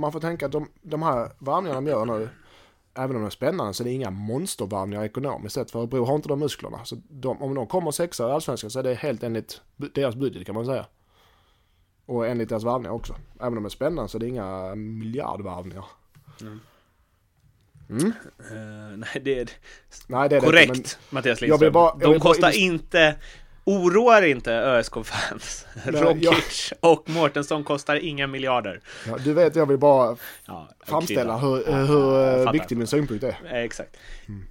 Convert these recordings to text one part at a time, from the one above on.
Man får tänka att de, de här varvningarna de gör nu, även om de är spännande, så är det inga monstervarvningar ekonomiskt sett. För Örebro har inte de musklerna. Så de, om de kommer sexa i Allsvenskan så är det helt enligt deras budget kan man säga. Och enligt deras varvningar också. Även om de är spännande så är det inga miljardvarvningar. Mm. Mm. Uh, nej, det är nej, det är korrekt, det Mattias Lindström. Bara, de kostar bara... inte Oroar inte ÖSK-fans. Rokic jag... och Mårtensson kostar inga miljarder. Ja, du vet, jag vill bara ja, framställa hur, hur viktig min synpunkt är. Exakt. Mm.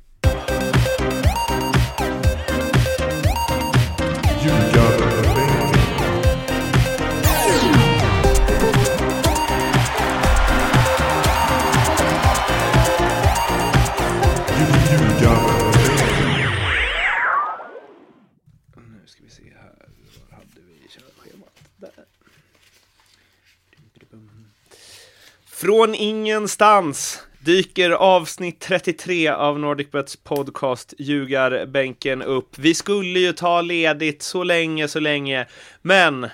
Från ingenstans dyker avsnitt 33 av NordicBets podcast Ljugarbänken upp. Vi skulle ju ta ledigt så länge, så länge, men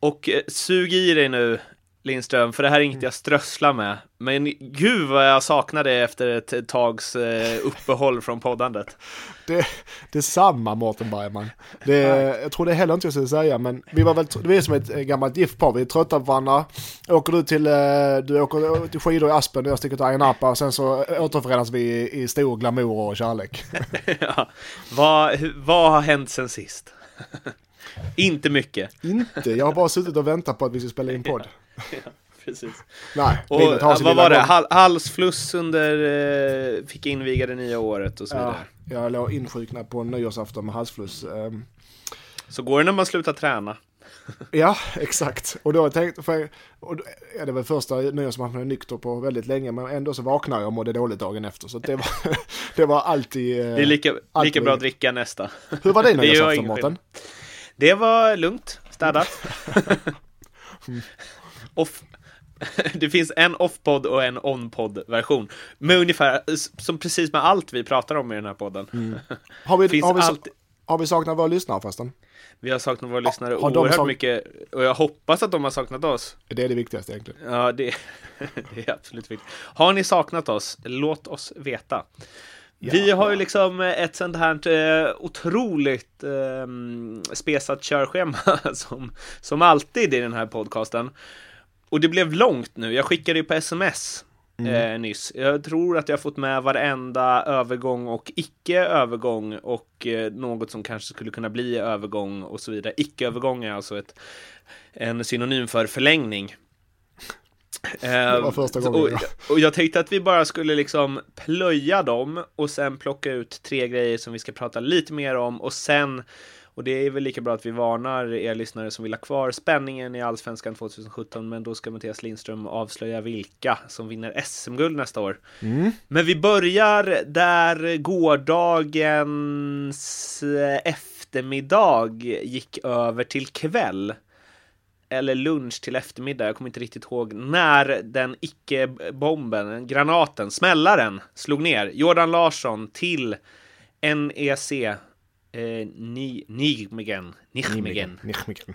och eh, sug i dig nu, Lindström, för det här är inget jag strösslar med. Men gud vad jag saknade efter ett tags eh, uppehåll från poddandet. Det, det är samma Mårten Bergman. Det, jag tror det heller inte jag skulle säga, men vi var väl, vi är som ett gammalt gift par, vi är trötta på varandra. Åker du till, eh, du åker till skidor i Aspen och jag sticker till Ayia Napa och sen så återförenas vi i, i stor glamour och kärlek. ja. vad, vad har hänt sen sist? inte mycket. Inte, jag har bara suttit och väntat på att vi ska spela in podd. Ja precis. Nej, och, vad var det? Hal halsfluss under, eh, fick inviga det nya året och så vidare. Ja, jag låg insjuknad på en nyårsafton med halsfluss. Um, så går det när man slutar träna. ja, exakt. Och då tänkte för, och, ja, det var första nyårsafton jag nykter på väldigt länge, men ändå så vaknar jag och mådde dåligt dagen efter. Så det var, det var alltid... Det är lika, lika bra att dricka nästa. Hur var din nyårsafton, Mårten? Det var lugnt, städat. mm. Off, det finns en off-podd och en on-podd-version. Med ungefär, som precis med allt vi pratar om i den här podden. Mm. Har, vi, har, vi, alltid... har vi saknat våra lyssnare förresten? Vi har saknat våra lyssnare har, oerhört sak... mycket och jag hoppas att de har saknat oss. Det är det viktigaste egentligen. Ja, det, det är absolut viktigt. Har ni saknat oss, låt oss veta. Ja, vi har ju liksom ett sånt här eh, otroligt eh, spesat körschema som, som alltid i den här podcasten. Och det blev långt nu. Jag skickade ju på sms mm. eh, nyss. Jag tror att jag har fått med varenda övergång och icke-övergång och eh, något som kanske skulle kunna bli övergång och så vidare. Icke-övergång är alltså ett, en synonym för förlängning. Det var första gången. Och, och, jag tänkte att vi bara skulle liksom plöja dem och sen plocka ut tre grejer som vi ska prata lite mer om och sen och det är väl lika bra att vi varnar er lyssnare som vill ha kvar spänningen i Allsvenskan 2017, men då ska Mattias Lindström avslöja vilka som vinner SM-guld nästa år. Mm. Men vi börjar där gårdagens eftermiddag gick över till kväll eller lunch till eftermiddag, jag kommer inte riktigt ihåg, när den icke-bomben, granaten, smällaren, slog ner Jordan Larsson till NEC Eh, ni, Nijmegen. Nijmegen. Nijmegen.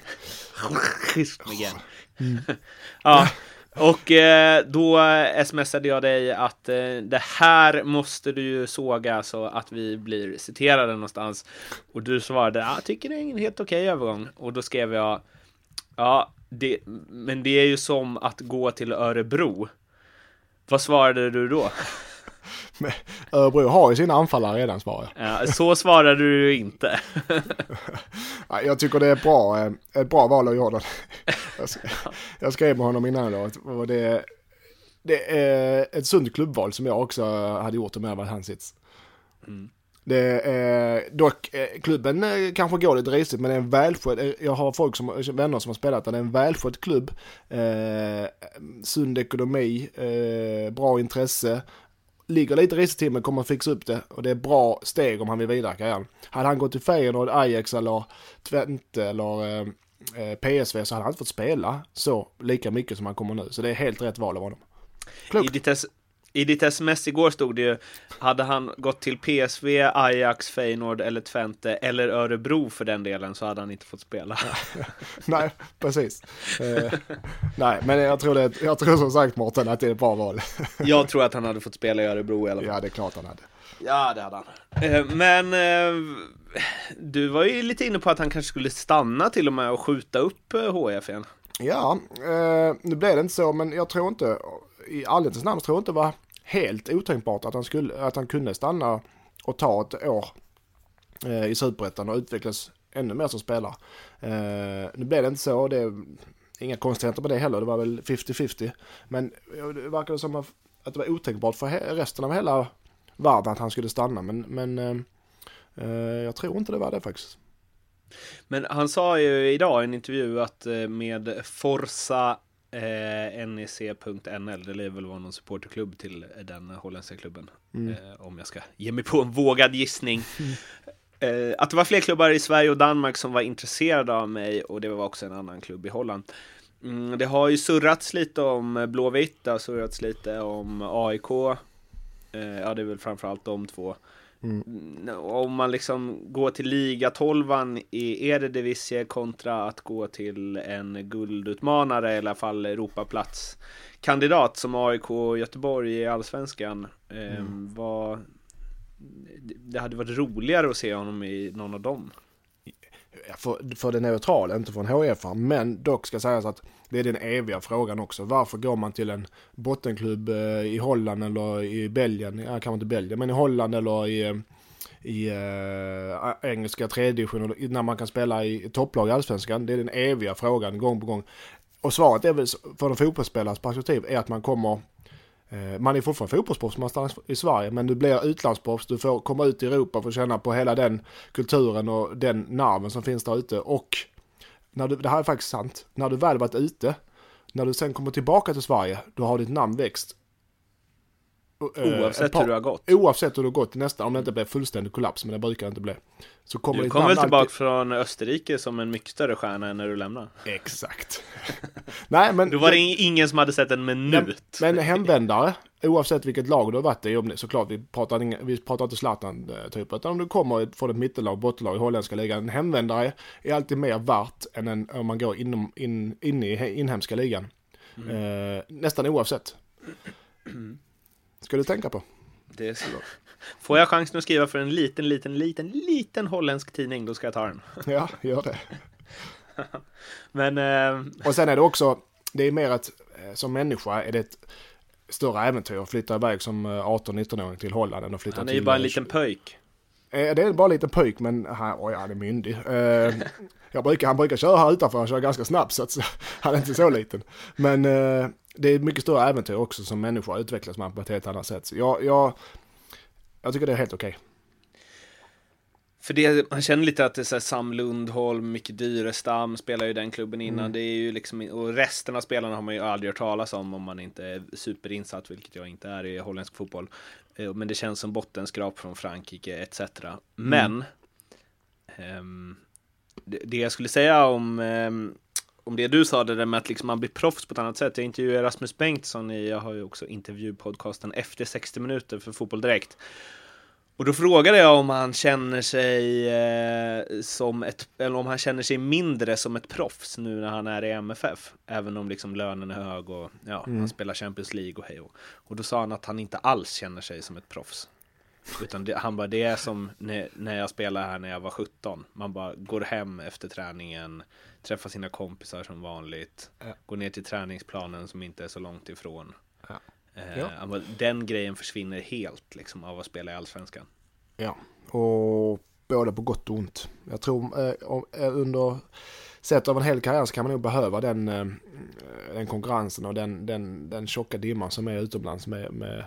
Nijmegen. ja, och eh, då smsade jag dig att eh, det här måste du ju såga så att vi blir citerade någonstans. Och du svarade, jag tycker det är en helt okej övergång. Och då skrev jag, ja, det, men det är ju som att gå till Örebro. Vad svarade du då? Örebro har ju sina anfallare redan svarar jag. Ja, så svarar du inte. jag tycker det är bra, eh, ett bra val av Jordan. Jag skrev med honom innan då, och det, det är ett sunt klubbval som jag också hade gjort om jag var hans sits. Mm. Det är, dock, eh, klubben eh, kanske går lite risigt men det är en välskött, jag har folk som, vänner som har spelat där, det är en välskött klubb. Eh, sund ekonomi, eh, bra intresse ligger lite risigt till men kommer fixa upp det och det är bra steg om han vill vidare karriären. Hade han gått till Feyenoord, Ajax eller Twente eller eh, eh PSV så hade han inte fått spela så lika mycket som han kommer nu. Så det är helt rätt val av honom. I ditt, i ditt sms igår stod det ju, hade han gått till PSV, Ajax, Feyenoord eller Twente eller Örebro för den delen så hade han inte fått spela. nej, precis. Eh, nej, men jag tror, det, jag tror som sagt Mårten att det är ett bra val. jag tror att han hade fått spela i Örebro i alla fall. Ja, det är klart han hade. Ja, det hade han. Eh, men eh, du var ju lite inne på att han kanske skulle stanna till och med och skjuta upp HF igen. Ja, eh, nu blev det inte så, men jag tror inte, i ärlighetens namn tror jag inte det var helt otänkbart att han, skulle, att han kunde stanna och ta ett år eh, i Superettan och utvecklas ännu mer som spelare. Eh, nu blev det inte så, det är inga konstigheter med det heller, det var väl 50-50. Men det verkade som att det var otänkbart för resten av hela världen att han skulle stanna, men, men eh, eh, jag tror inte det var det faktiskt. Men han sa ju idag i en intervju att eh, med Forza eh, NEC.nl, det lär väl vara någon supporterklubb till den holländska klubben. Mm. Eh, om jag ska ge mig på en vågad gissning. Eh, att det var fler klubbar i Sverige och Danmark som var intresserade av mig och det var också en annan klubb i Holland. Mm, det har ju surrats lite om Blåvitt, det har surrats lite om AIK. Eh, ja, det är väl framförallt de två. Mm. Om man liksom går till ligatolvan i Eredivisie kontra att gå till en guldutmanare, i alla fall Europaplats kandidat som AIK och Göteborg i Allsvenskan. Eh, mm. Vad, det hade varit roligare att se honom i någon av dem. För, för det neutrala, inte för en HF, men dock ska sägas att det är den eviga frågan också. Varför går man till en bottenklubb eh, i Holland eller i Belgien, ja kanske inte Belgien, men i Holland eller i, eh, i äh, engelska tredje när man kan spela i topplag i allsvenskan. Det är den eviga frågan gång på gång. Och svaret är väl för en fotbollsspelares perspektiv är att man kommer Eh, man är fortfarande fotbollsproffs någonstans i Sverige men du blir utlandsproffs, du får komma ut i Europa och känna på hela den kulturen och den nerven som finns där ute. Och när du, det här är faktiskt sant, när du väl varit ute, när du sen kommer tillbaka till Sverige, då har ditt namn växt. Eh, oavsett par, hur det har gått. Oavsett hur det har gått nästan, om det inte blir fullständig kollaps, men det brukar det inte bli. Så kommer du kommer väl tillbaka alltid... från Österrike som en mycket större stjärna än när du lämnar. Exakt. Nej, men... Då var det ingen som hade sett en minut. Men, men hemvändare, oavsett vilket lag du har varit i, såklart, vi pratar, inga, vi pratar inte Zlatan eh, typ, utan om du kommer från ett mittellag, bottenlag i holländska ligan, en hemvändare är alltid mer värt än en, om man går inom, in, in i inhemska ligan. Mm. Eh, nästan oavsett. Ska du tänka på. Det är så. Får jag chansen att skriva för en liten, liten, liten, liten holländsk tidning, då ska jag ta den. Ja, gör det. Men... Eh... Och sen är det också, det är mer att eh, som människa är det ett större äventyr att flytta iväg som 18-19-åring eh, till Holland än att flytta till... Han är ju bara en liten pöjk. Eh, det är bara en liten pöjk, men han, oj, han är myndig. Eh, jag brukar, han brukar köra här utanför, han kör ganska snabbt så att han är inte så liten. Men eh, det är ett mycket större äventyr också som människa utvecklas man på ett helt annat sätt. Så jag, jag, jag tycker det är helt okej. Okay. För det, man känner lite att det är Sam Lundholm, Micke Dyrestam spelar ju den klubben innan. Mm. Det är ju liksom, och resten av spelarna har man ju aldrig hört talas om om man inte är superinsatt, vilket jag inte är i holländsk fotboll. Eh, men det känns som bottenskrap från Frankrike etc. Mm. Men um, det, det, jag skulle säga om um, om det du sa, det där med att liksom man blir proffs på ett annat sätt. Jag intervjuade Rasmus Bengtsson i, jag har ju också intervjupodcasten efter 60 minuter för Fotboll Direkt. Och då frågade jag om han känner sig eh, som ett, eller om han känner sig mindre som ett proffs nu när han är i MFF. Även om liksom lönen är hög och ja, mm. han spelar Champions League och hej och. och då sa han att han inte alls känner sig som ett proffs. Utan det, han bara, det är som när, när jag spelade här när jag var 17. Man bara går hem efter träningen, träffar sina kompisar som vanligt, går ner till träningsplanen som inte är så långt ifrån. Ja. Eh, ja. Den grejen försvinner helt liksom av att spela i Allsvenskan. Ja, och både på gott och ont. Jag tror eh, eh under sett av en hel karriär så kan man nog behöva den, den konkurrensen och den, den, den tjocka dimman som är utomlands med, med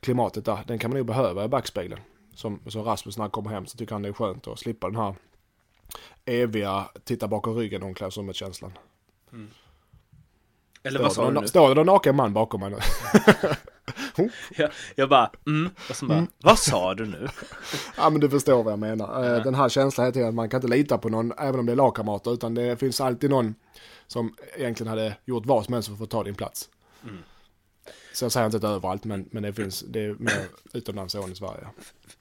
klimatet där. Den kan man nog behöva i backspegeln. Som, som Rasmus när han kommer hem så tycker han det är skönt att slippa den här eviga titta bakom ryggen omklädningsrummet-känslan. Mm. Eller vad sa du nu? Står det någon naken man bakom mig nu? jag, jag bara, mm, och så bara, mm. vad sa du nu? ja men du förstår vad jag menar. Ja. Den här känslan heter att man kan inte lita på någon, även om det är lagkamrater, utan det finns alltid någon som egentligen hade gjort vad som helst för att få ta din plats. Mm. Så jag säger inte att överallt, men, men det finns, det är mer utomlands än i Sverige.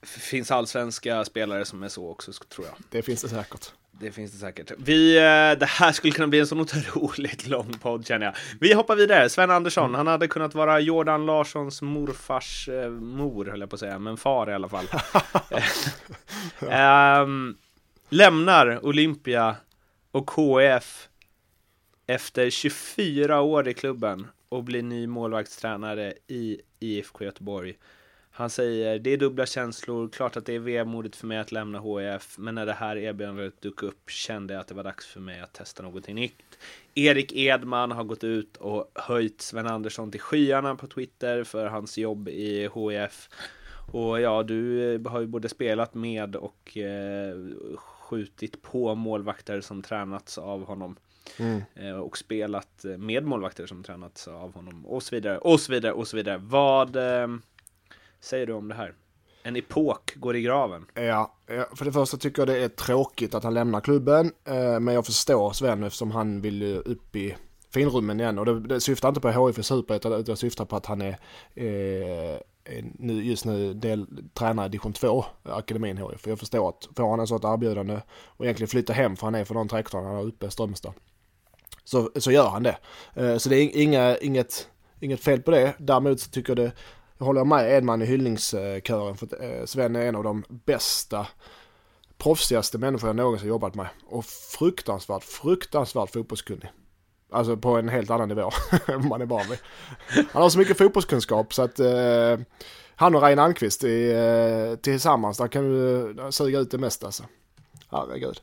Finns allsvenska spelare som är så också, tror jag. Det finns det säkert. Det finns det säkert. Vi, eh, det här skulle kunna bli en sån otroligt lång podd känner jag. Vi hoppar vidare. Sven Andersson, han hade kunnat vara Jordan Larssons morfars eh, mor, höll jag på att säga, men far i alla fall. um, lämnar Olympia och KF efter 24 år i klubben och blir ny målvaktstränare i IFK Göteborg. Han säger, det är dubbla känslor, klart att det är vemodigt för mig att lämna HIF, men när det här erbjudandet dök upp kände jag att det var dags för mig att testa någonting nytt. Erik Edman har gått ut och höjt Sven Andersson till skyarna på Twitter för hans jobb i HIF. Och ja, du har ju både spelat med och eh, skjutit på målvakter som tränats av honom. Mm. Eh, och spelat med målvakter som tränats av honom och så vidare och så vidare och så vidare. Vad eh, säger du om det här? En epok går i graven. Ja, för det första tycker jag det är tråkigt att han lämnar klubben. Eh, men jag förstår Sven eftersom han vill upp i finrummen igen. Och det, det syftar inte på HIF i Superettan utan det syftar på att han är eh, nu, just nu del, tränare i division 2, akademin HIF. För jag förstår att får han en sånt erbjudande och egentligen flytta hem för han är för de traktorn han har uppe i Strömstad. Så, så gör han det. Eh, så det är inga, inget, inget fel på det. Däremot så tycker jag det jag håller med Edman i hyllningskören för att eh, Sven är en av de bästa proffsigaste människor jag någonsin jobbat med. Och fruktansvärt, fruktansvärt fotbollskunnig. Alltså på en helt annan nivå än man är van vid. Han har så mycket fotbollskunskap så att eh, han och Reine Almqvist eh, tillsammans, där kan du suga ut det mesta alltså. Herregud.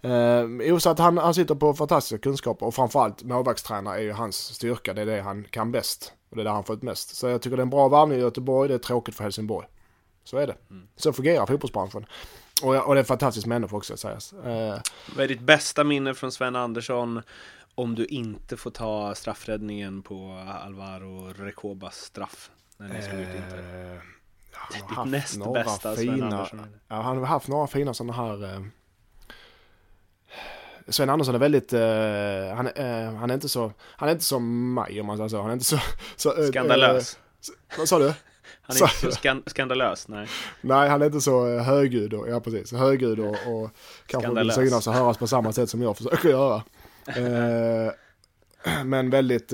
Eh, så att han, han sitter på fantastiska kunskaper och framförallt målvaktstränare är ju hans styrka, det är det han kan bäst. Och det är där han fått mest. Så jag tycker det är en bra varvning i Göteborg, det är tråkigt för Helsingborg. Så är det. Mm. Så fungerar fotbollsbranschen. Och, och det är en fantastisk människa också, sägas. Eh. Vad är ditt bästa minne från Sven Andersson om du inte får ta straffräddningen på Alvaro Recobas straff? När ni slog ut Inter. Eh, Ditt näst bästa fina, Sven Andersson. Ja, han har haft några fina sådana här eh, Sven Andersson är väldigt, uh, han, uh, han är inte så, han är inte som mig om man säger så. Han är inte så... så uh, Skandalös. vad sa du? Han är inte så skan skandalös, nej. Nej, han är inte så högljudd och, ja precis, högljudd och, och kanske vill synas och höras på samma sätt som jag försöker göra. men väldigt,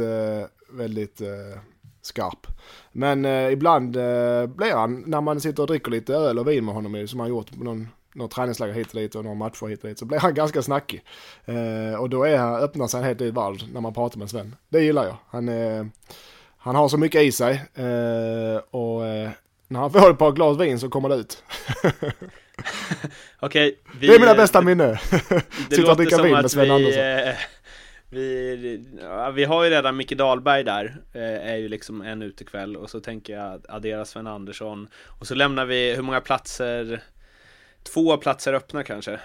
väldigt skarp. Men ibland blir han, när man sitter och dricker lite öl och vin med honom, som han gjort på någon några träningsläger hit och dit och några matcher hit och dit så blir han ganska snackig. Eh, och då är han, öppnar sig en helt ny värld när man pratar med Sven. Det gillar jag. Han, eh, han har så mycket i sig eh, och eh, när han får ett par glas vin så kommer det ut. Okej, vi, Det är mina bästa minne. Sitta och dricka vin med Sven vi, Andersson. Eh, vi, ja, vi har ju redan Micke Dahlberg där, eh, är ju liksom en utekväll och så tänker jag addera Sven Andersson och så lämnar vi, hur många platser Två platser öppna kanske.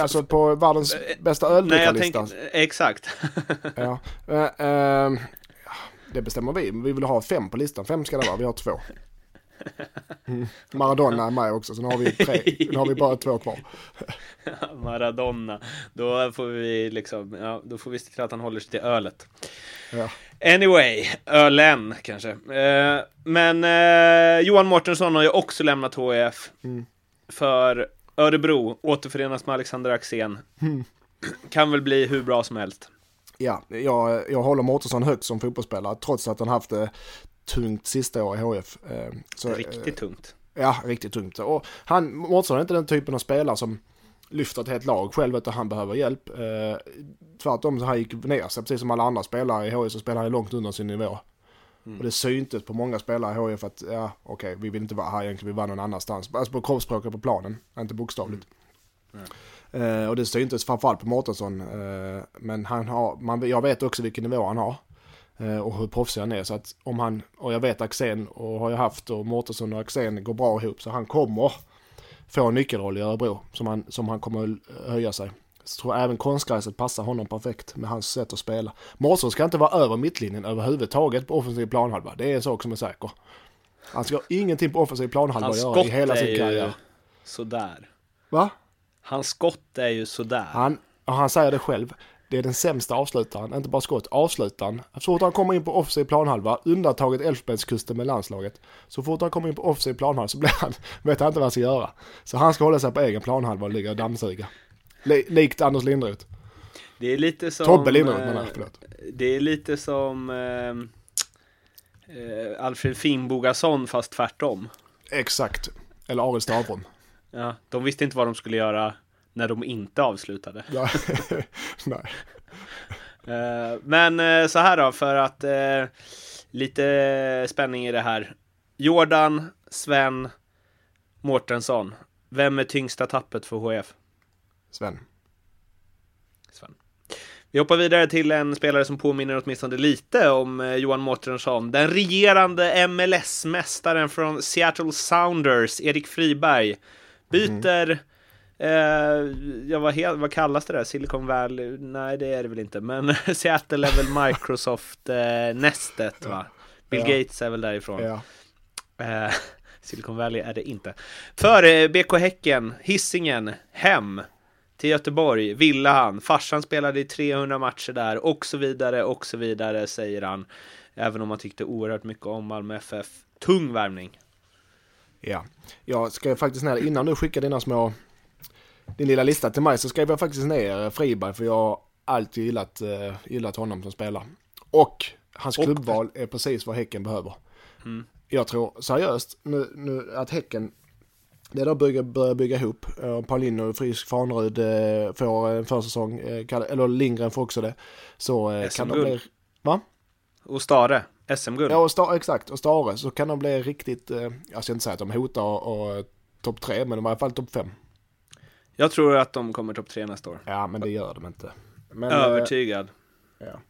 Alltså på världens eh, bästa öldrickarlista? Exakt. ja. Uh, uh, det bestämmer vi. Vi vill ha fem på listan. Fem ska det vara. Vi har två. Mm. Maradona är med också, så nu har vi tre. Nu har vi bara två kvar. Maradona. Då får vi liksom, ja, då får vi se till att han håller sig till ölet. Ja. Anyway, ölen kanske. Eh, men eh, Johan Mårtensson har ju också lämnat HIF. Mm. För Örebro återförenas med Alexander Axén. Mm. Kan väl bli hur bra som helst. Ja, jag, jag håller Mårtensson högt som fotbollsspelare trots att han haft det tungt sista år i HIF. Eh, så, riktigt eh, tungt. Ja, riktigt tungt. Och han, Mårtensson är inte den typen av spelare som lyfter ett helt lag själv utan han behöver hjälp. Eh, tvärtom så han gick ner sig precis som alla andra spelare i HIF så spelar han långt under sin nivå. Mm. Och det syntes på många spelare i HIF att ja okej okay, vi vill inte vara här egentligen, vi var någon annanstans. Alltså på kroppsspråket på planen, inte bokstavligt. Mm. Mm. Eh, och det syntes framförallt på Mårtensson. Eh, men han har, man, jag vet också vilken nivå han har. Eh, och hur proffsig han är. Så att om han, och jag vet Axén och har jag haft och Mårtensson och Axén går bra ihop så han kommer få en nyckelroll i Örebro som han, som han kommer höja sig. Så tror jag även konstgräset passar honom perfekt med hans sätt att spela. Mårtsson ska inte vara över mittlinjen överhuvudtaget på offensiv planhalva. Det är en sak som är säker. Han ska ingenting på offensiv planhalva att göra i hela sin karriär. Ju sådär. Va? Hans skott är ju sådär. Han, och han säger det själv. Det är den sämsta avslutaren, inte bara skott, avslutaren. Så fort han kommer in på offside planhalva, undantaget Elfsborgskusten med landslaget. Så fort han kommer in på offside planhalva så blir han, vet han inte vad han ska göra. Så han ska hålla sig på egen planhalva och ligga och dammsuga. Likt Anders Lindroth. Det är lite som... Tobbe Lindroth menar jag, förlåt. Det är lite som eh, eh, Alfred Finnbogason fast tvärtom. Exakt. Eller Arild Stavrum. Ja, de visste inte vad de skulle göra när de inte avslutade. Ja. Nej. Eh, men eh, så här då, för att eh, lite spänning i det här. Jordan, Sven, Mårtensson. Vem är tyngsta tappet för HF? Sven. Sven. Vi hoppar vidare till en spelare som påminner åtminstone lite om Johan Mårtensson. Den regerande MLS-mästaren från Seattle Sounders, Erik Friberg, byter mm. Eh, ja, vad, he- vad kallas det där? Silicon Valley? Nej, det är det väl inte. Men Seattle är väl Microsoft-nästet, eh, va? Bill ja. Gates är väl därifrån. Ja. Eh, Silicon Valley är det inte. För eh, BK Häcken, Hissingen, hem till Göteborg ville han. Farsan spelade i 300 matcher där och så vidare och så vidare säger han. Även om han tyckte oerhört mycket om Malmö FF. Tung värvning. Ja, jag ska faktiskt ner innan du skickar dina små din lilla lista till mig så skrev jag faktiskt ner Friberg för jag har alltid gillat, uh, gillat honom som spelare. Och hans och... klubbval är precis vad Häcken behöver. Mm. Jag tror seriöst nu, nu att Häcken det de börjar, börjar bygga ihop. Uh, Paulinho, Frisk, Fanrud uh, får en försäsong, uh, eller Lindgren får också det. Så kan de bli... Va? Och Stare, SM-guld. Ja, och Stare, exakt. Och Stare, så kan de bli riktigt, uh, jag ska inte säga att de hotar och, och topp tre, men de är i alla fall topp fem. Jag tror att de kommer topp tre nästa år. Ja, men det gör de inte. Men, Övertygad. Ja.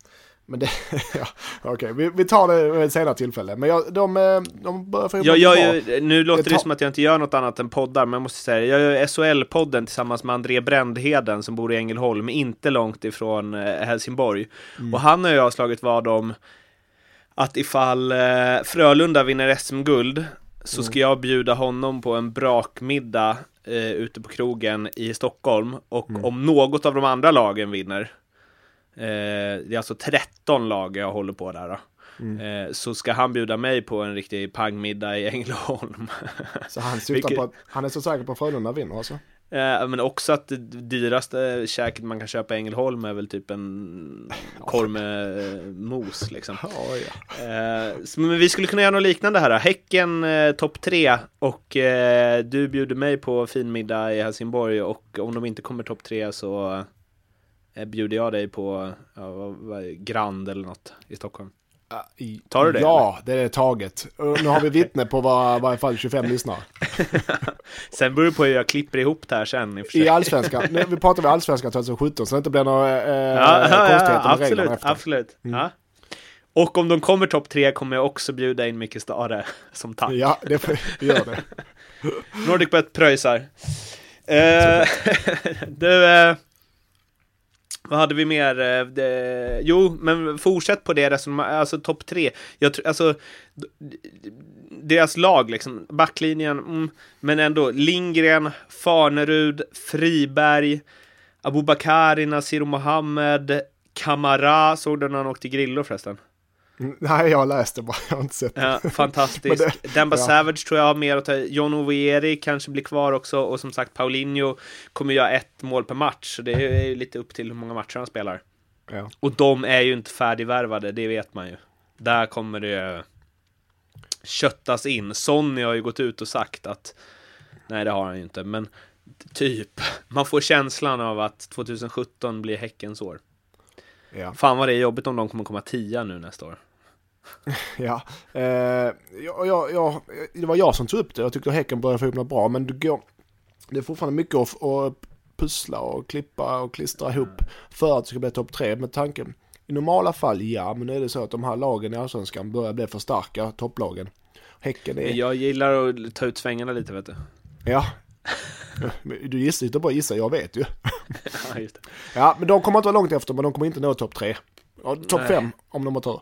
Men det, ja, okej, okay. vi, vi tar det vid ett senare tillfälle. Men jag, de, eh, de börjar få jag, jag, Nu låter det, som att jag inte gör något annat än poddar, men jag måste säga jag gör SHL-podden tillsammans med André Brändheden som bor i Ängelholm, inte långt ifrån eh, Helsingborg. Mm. Och han och jag har slagit vad om att ifall eh, Frölunda vinner SM-guld så mm. ska jag bjuda honom på en brakmiddag eh, ute på krogen i Stockholm och mm. om något av de andra lagen vinner eh, det är alltså 13 lag jag håller på där då. Mm. Eh, så ska han bjuda mig på en riktig pangmiddag i Ängelholm. så han syftar på han är så säker på att Frölunda vinner alltså? Eh, men också att det dyraste käket man kan köpa i Ängelholm är väl typ en korv med eh, mos liksom. Oh, eh, men vi skulle kunna göra något liknande här. Häcken eh, topp tre och eh, du bjuder mig på fin middag i Helsingborg och om de inte kommer topp tre så eh, bjuder jag dig på ja, Grand eller något i Stockholm. Tar du det? Ja, eller? det är taget. Nu har vi vittne på var, varje fall 25 lyssnare. sen beror det på hur jag klipper ihop det här sen. I, I allsvenskan. Nu, vi pratar om allsvenskan 2017 så det inte blir några eh, ja, konstigheter ja, med reglerna efter. Absolut, mm. ja. Och om de kommer topp tre kommer jag också bjuda in Micke Stare som tack. Ja, det får gör det. Nordicbet pröjsar. Uh, du, uh, vad hade vi mer? Eh, jo, men fortsätt på det resonemanget, alltså topp tre. Jag tror, alltså, deras lag liksom, backlinjen, mm, men ändå Lindgren, Farnerud, Friberg, Abubakari, Nasir Mohammed, Kamara, såg du när han åkte grillor förresten? Nej, jag läste bara, jag har inte sett Ja, fantastiskt. det, Demba ja. Savage tror jag har mer att ta John Ovieri kanske blir kvar också och som sagt Paulinho kommer göra ett mål per match. Så det är ju lite upp till hur många matcher han spelar. Ja. Och de är ju inte färdigvärvade, det vet man ju. Där kommer det köttas in. Sonny har ju gått ut och sagt att nej, det har han ju inte, men typ. Man får känslan av att 2017 blir Häckens år. Ja. Fan vad det är jobbigt om de kommer komma tia nu nästa år. ja, eh, jag, jag, jag, det var jag som tog upp det. Jag tyckte Häcken började få upp något bra, men det, går, det är fortfarande mycket att, att pussla och klippa och klistra ihop för att det ska bli topp tre med tanken. I normala fall, ja, men nu är det så att de här lagen i Allsvenskan börjar bli för starka, topplagen. Häcken är... Jag gillar att ta ut svängarna lite, vet du. Ja. Du gissar inte bara gissa, jag vet ju. ja, ja, men de kommer inte vara långt efter, men de kommer inte nå topp tre. Ja, topp fem om de har tur.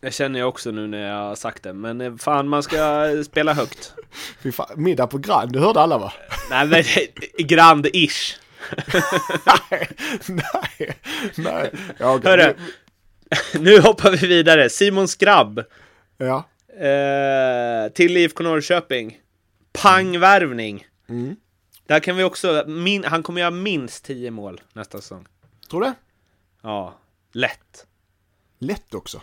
Det känner jag också nu när jag har sagt det, men eh, fan man ska spela högt. Fy fan, middag på Grand, du hörde alla va? Nej men Grand-ish. nej, nej, nej. Ja, okej. Hörru. nu hoppar vi vidare. Simon Skrabb. Ja. Eh, till IFK Norrköping. Pangvärvning. Mm. Där kan vi också, min, han kommer göra minst 10 mål nästa säsong. Tror du? Ja, lätt. Lätt också.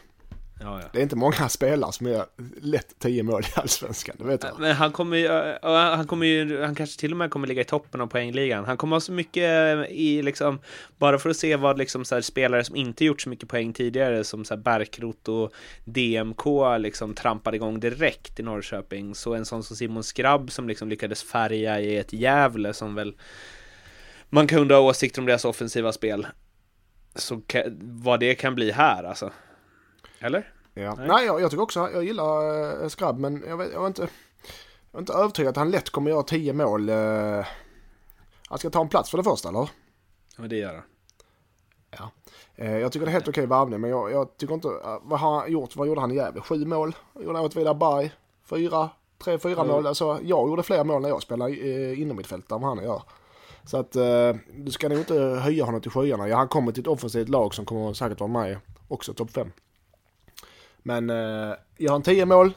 Ja, ja. Det är inte många spelare som gör lätt 10 mål i Allsvenskan, det vet jag. Men han kommer ju, han kommer ju, han kanske till och med kommer ligga i toppen av poängligan. Han kommer ha så mycket i liksom, bara för att se vad liksom så här, spelare som inte gjort så mycket poäng tidigare, som så här Bärkrot och DMK liksom trampade igång direkt i Norrköping. Så en sån som Simon Skrabb som liksom lyckades färga i ett Gävle som väl man kan undra åsikter om deras offensiva spel. Så vad det kan bli här alltså. Eller? Ja. Nej. Nej, jag, jag tycker också, jag gillar äh, Skrabb, men jag, vet, jag, var inte, jag är inte övertygad att han lätt kommer göra 10 mål. Äh, han ska ta en plats för det första, eller? Ja, det gör han. Ja. Eh, jag tycker det är helt okej värvning, men jag, jag tycker inte... eh, vad har han gjort? Vad gjorde han i Gävle? Sju mål? Gjorde han åt Vidar Berg? Fyra? Tre, fyra Mm. mål? Alltså, jag gjorde fler mål när jag spelade eh, inom mitt fält än vad han gör. Så att eh, du ska nog inte höja honom till skyarna. Ja, han kommer till ett offensivt lag som kommer säkert vara med också topp fem. Men eh, gör han tio mål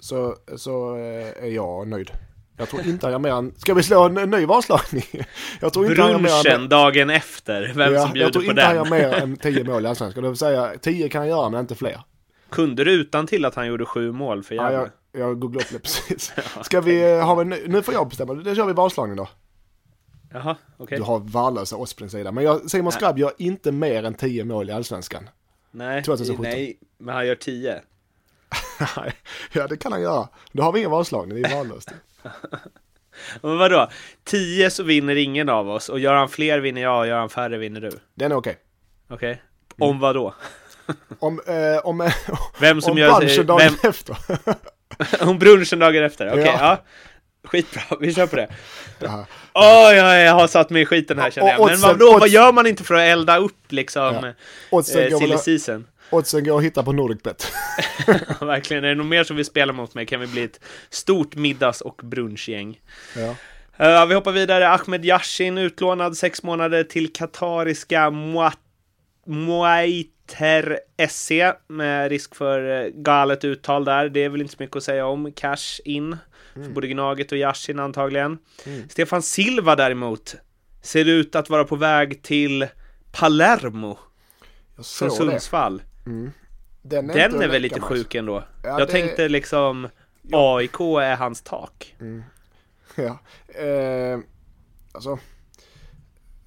så, så eh, är jag nöjd. Jag tror inte han gör mer än... Ska vi slå en, en ny vadslagning? Jag tror inte han gör mer än... Brunchen dagen efter, vem Ja, som jag bjuder tror på inte han gör den. mer än 10 mål i Allsvenskan. Det vill säga 10 kan han göra men inte fler. Kunde du utan till att han gjorde sju mål för Ja, Gävle? jag, jag googlade upp det precis. Ska vi ha en nu får jag bestämma, det kör vi vadslagning då. Jaha, okej. Du har värdelösa odds på din sida. Men jag, Simon Skrabb gör inte mer än 10 mål i Allsvenskan. Nej, 2017. nej, men han gör tio. Nej, ja det kan han göra. Då har vi ingen vadslagning, det är värdelöst. Men vadå? Tio så vinner ingen av oss och gör han fler vinner jag och gör han färre vinner du. Den är okej. Okej? Om vad då? Om, eh, om, eh, Vem som om gör... branschen dagen Vem, efter. om brunchen dagen efter? Okej, Ja. ja. Skitbra, vi kör på det. Det här. Åh, jag, har satt mig i skiten här känner jag. Men oddsen- vadå, vad odds- gör man inte för att elda upp liksom Ja. Eh, silly väl, season? oddsen går att hitta på Nordicbet. Ja, Verkligen, är det något mer som vill spela mot mig kan vi bli ett stort middags och brunchgäng. Ja. Uh, vi hoppar vidare. Ahmed Yashin utlånad sex månader till katariska Moat- Moaiter SC med risk för eh, galet uttal där. Det är väl inte så mycket att säga om. Cash in för både Gnaget och Yashin antagligen. Stefan Silva däremot ser ut att vara på väg till Palermo Jag från. Sundsvall. Den är, Den är väl lite med. sjuk ändå. Ja, Jag det- tänkte liksom AIK är hans tak. Ja. Eh, alltså.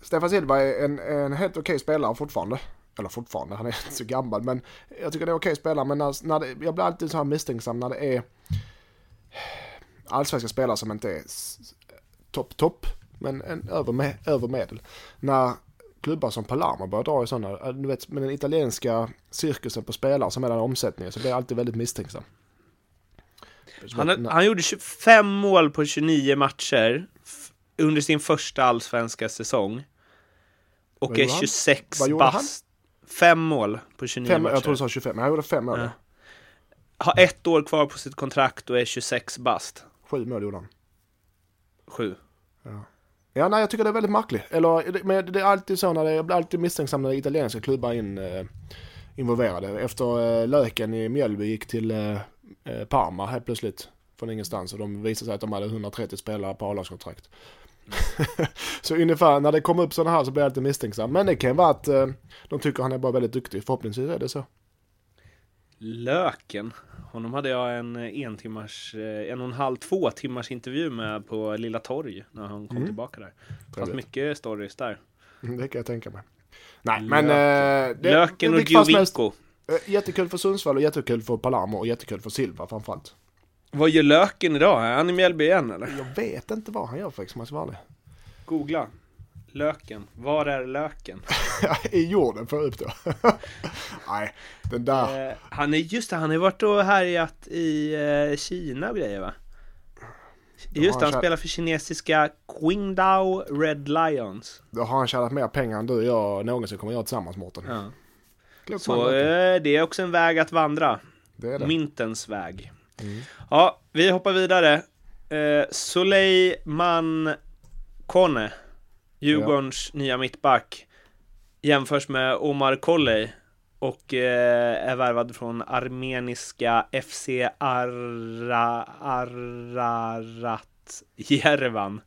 Stefan Silva är en, en helt okej spelare fortfarande. Eller fortfarande, han är inte så gammal. Men jag tycker det är okej spelare. Men när, när det, jag blir alltid så här misstänksam när det är allsvenska spelare som inte är topp, topp. Men en över, med, över medel. När klubbar som Palermo börjar dra i sådana, du vet med den italienska cirkusen på spelare som är den omsättningen så blir jag alltid väldigt misstänksam. Han, han gjorde 25 mål på 29 matcher under sin första allsvenska säsong. Och Vad är gjorde han? 26 Vad gjorde han? bast. Fem mål på 29 Fem, matcher. jag tror du sa 25, men han gjorde fem mål. Ja. Har ett år kvar på sitt kontrakt och är 26 bast. Sju mål gjorde han. Sju. Ja, nej, jag tycker det är väldigt märkligt. Eller, men det är alltid så när det, jag blir alltid misstänksam när italienska klubbar är in, eh, involverade. Efter eh, Löken i Mjällby gick till eh, eh, Parma helt plötsligt från ingenstans och de visade sig att de hade 130 spelare på A-lagskontrakt. så ungefär när det kommer upp sådana här så blir jag alltid misstänksam. Men det kan vara att eh, de tycker han är bara väldigt duktig. Förhoppningsvis är det så. Löken. Honom hade jag en eh, en timmars, eh, en och en halv, två timmars intervju med på Lilla Torg när han kom tillbaka där. Det fanns mycket stories där. Det kan jag tänka mig. Nej, Löken. men... Eh, det, Löken det- och som helst, Giovinco. eh, Jättekul för Sundsvall och jättekul för Palermo och jättekul för Silva framförallt. Vad gör Löken idag? Är han i Mjällby igen eller? Jag vet inte vad han gör faktiskt om jag ska vara ärlig. Googla. Löken. Var är löken? I jorden får jag upp då. Nej, den där. Eh, han är just det, han har varit och härjat i eh, Kina och grejer va? Just det, han han spelar för kinesiska Qingdao Red Lions. Då har han tjänat mer pengar än du och jag någonsin kommer göra tillsammans Mårten. Ja. Så eh, det är också en väg att vandra. det är det. Mintens väg. Mm. Ja, vi hoppar vidare. Eh, Suleiman Kone. Djurgårdens ja. nya mittback, jämförs med Omar Kolley och eh, är värvad från armeniska FC Arra, Ararat Jerevan.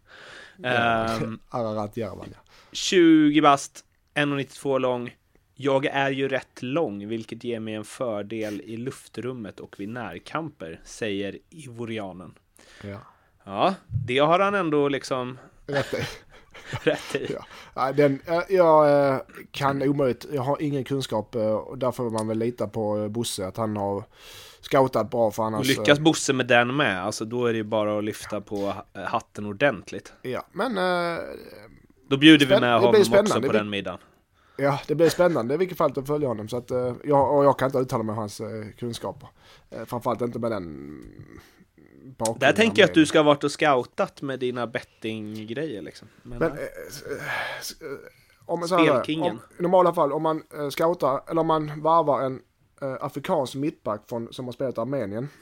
Um, Ararat Jerevan, ja. 20 bast, 1,92 lång. Jag är ju rätt lång, vilket ger mig en fördel i luftrummet och vid närkamper, säger Ivorianen. Ja. Ja, det har han ändå liksom... Rätt. rätt i. Ja. Den, jag eh, kan omöjligt, jag har ingen kunskap eh, och därför får man väl lita på eh, Bosse att han har scoutat bra för annars... Och lyckas Bosse med den med, alltså då är det ju bara att lyfta på hatten ordentligt. Ja, men... Då bjuder vi med honom också på den middagen. Ja, det blir spännande i vilket fall att följa honom. Så att, jag, och jag kan inte uttala mig om hans kunskaper. Framförallt inte med den bakgrunden. Där tänker jag att du ska ha varit och scoutat med dina bettinggrejer liksom. Men, Men om, Spelkingen. Om, I normala fall, om man uh, scoutar, eller om man varvar en afrikansk mittback från, som har spelat i Armenien.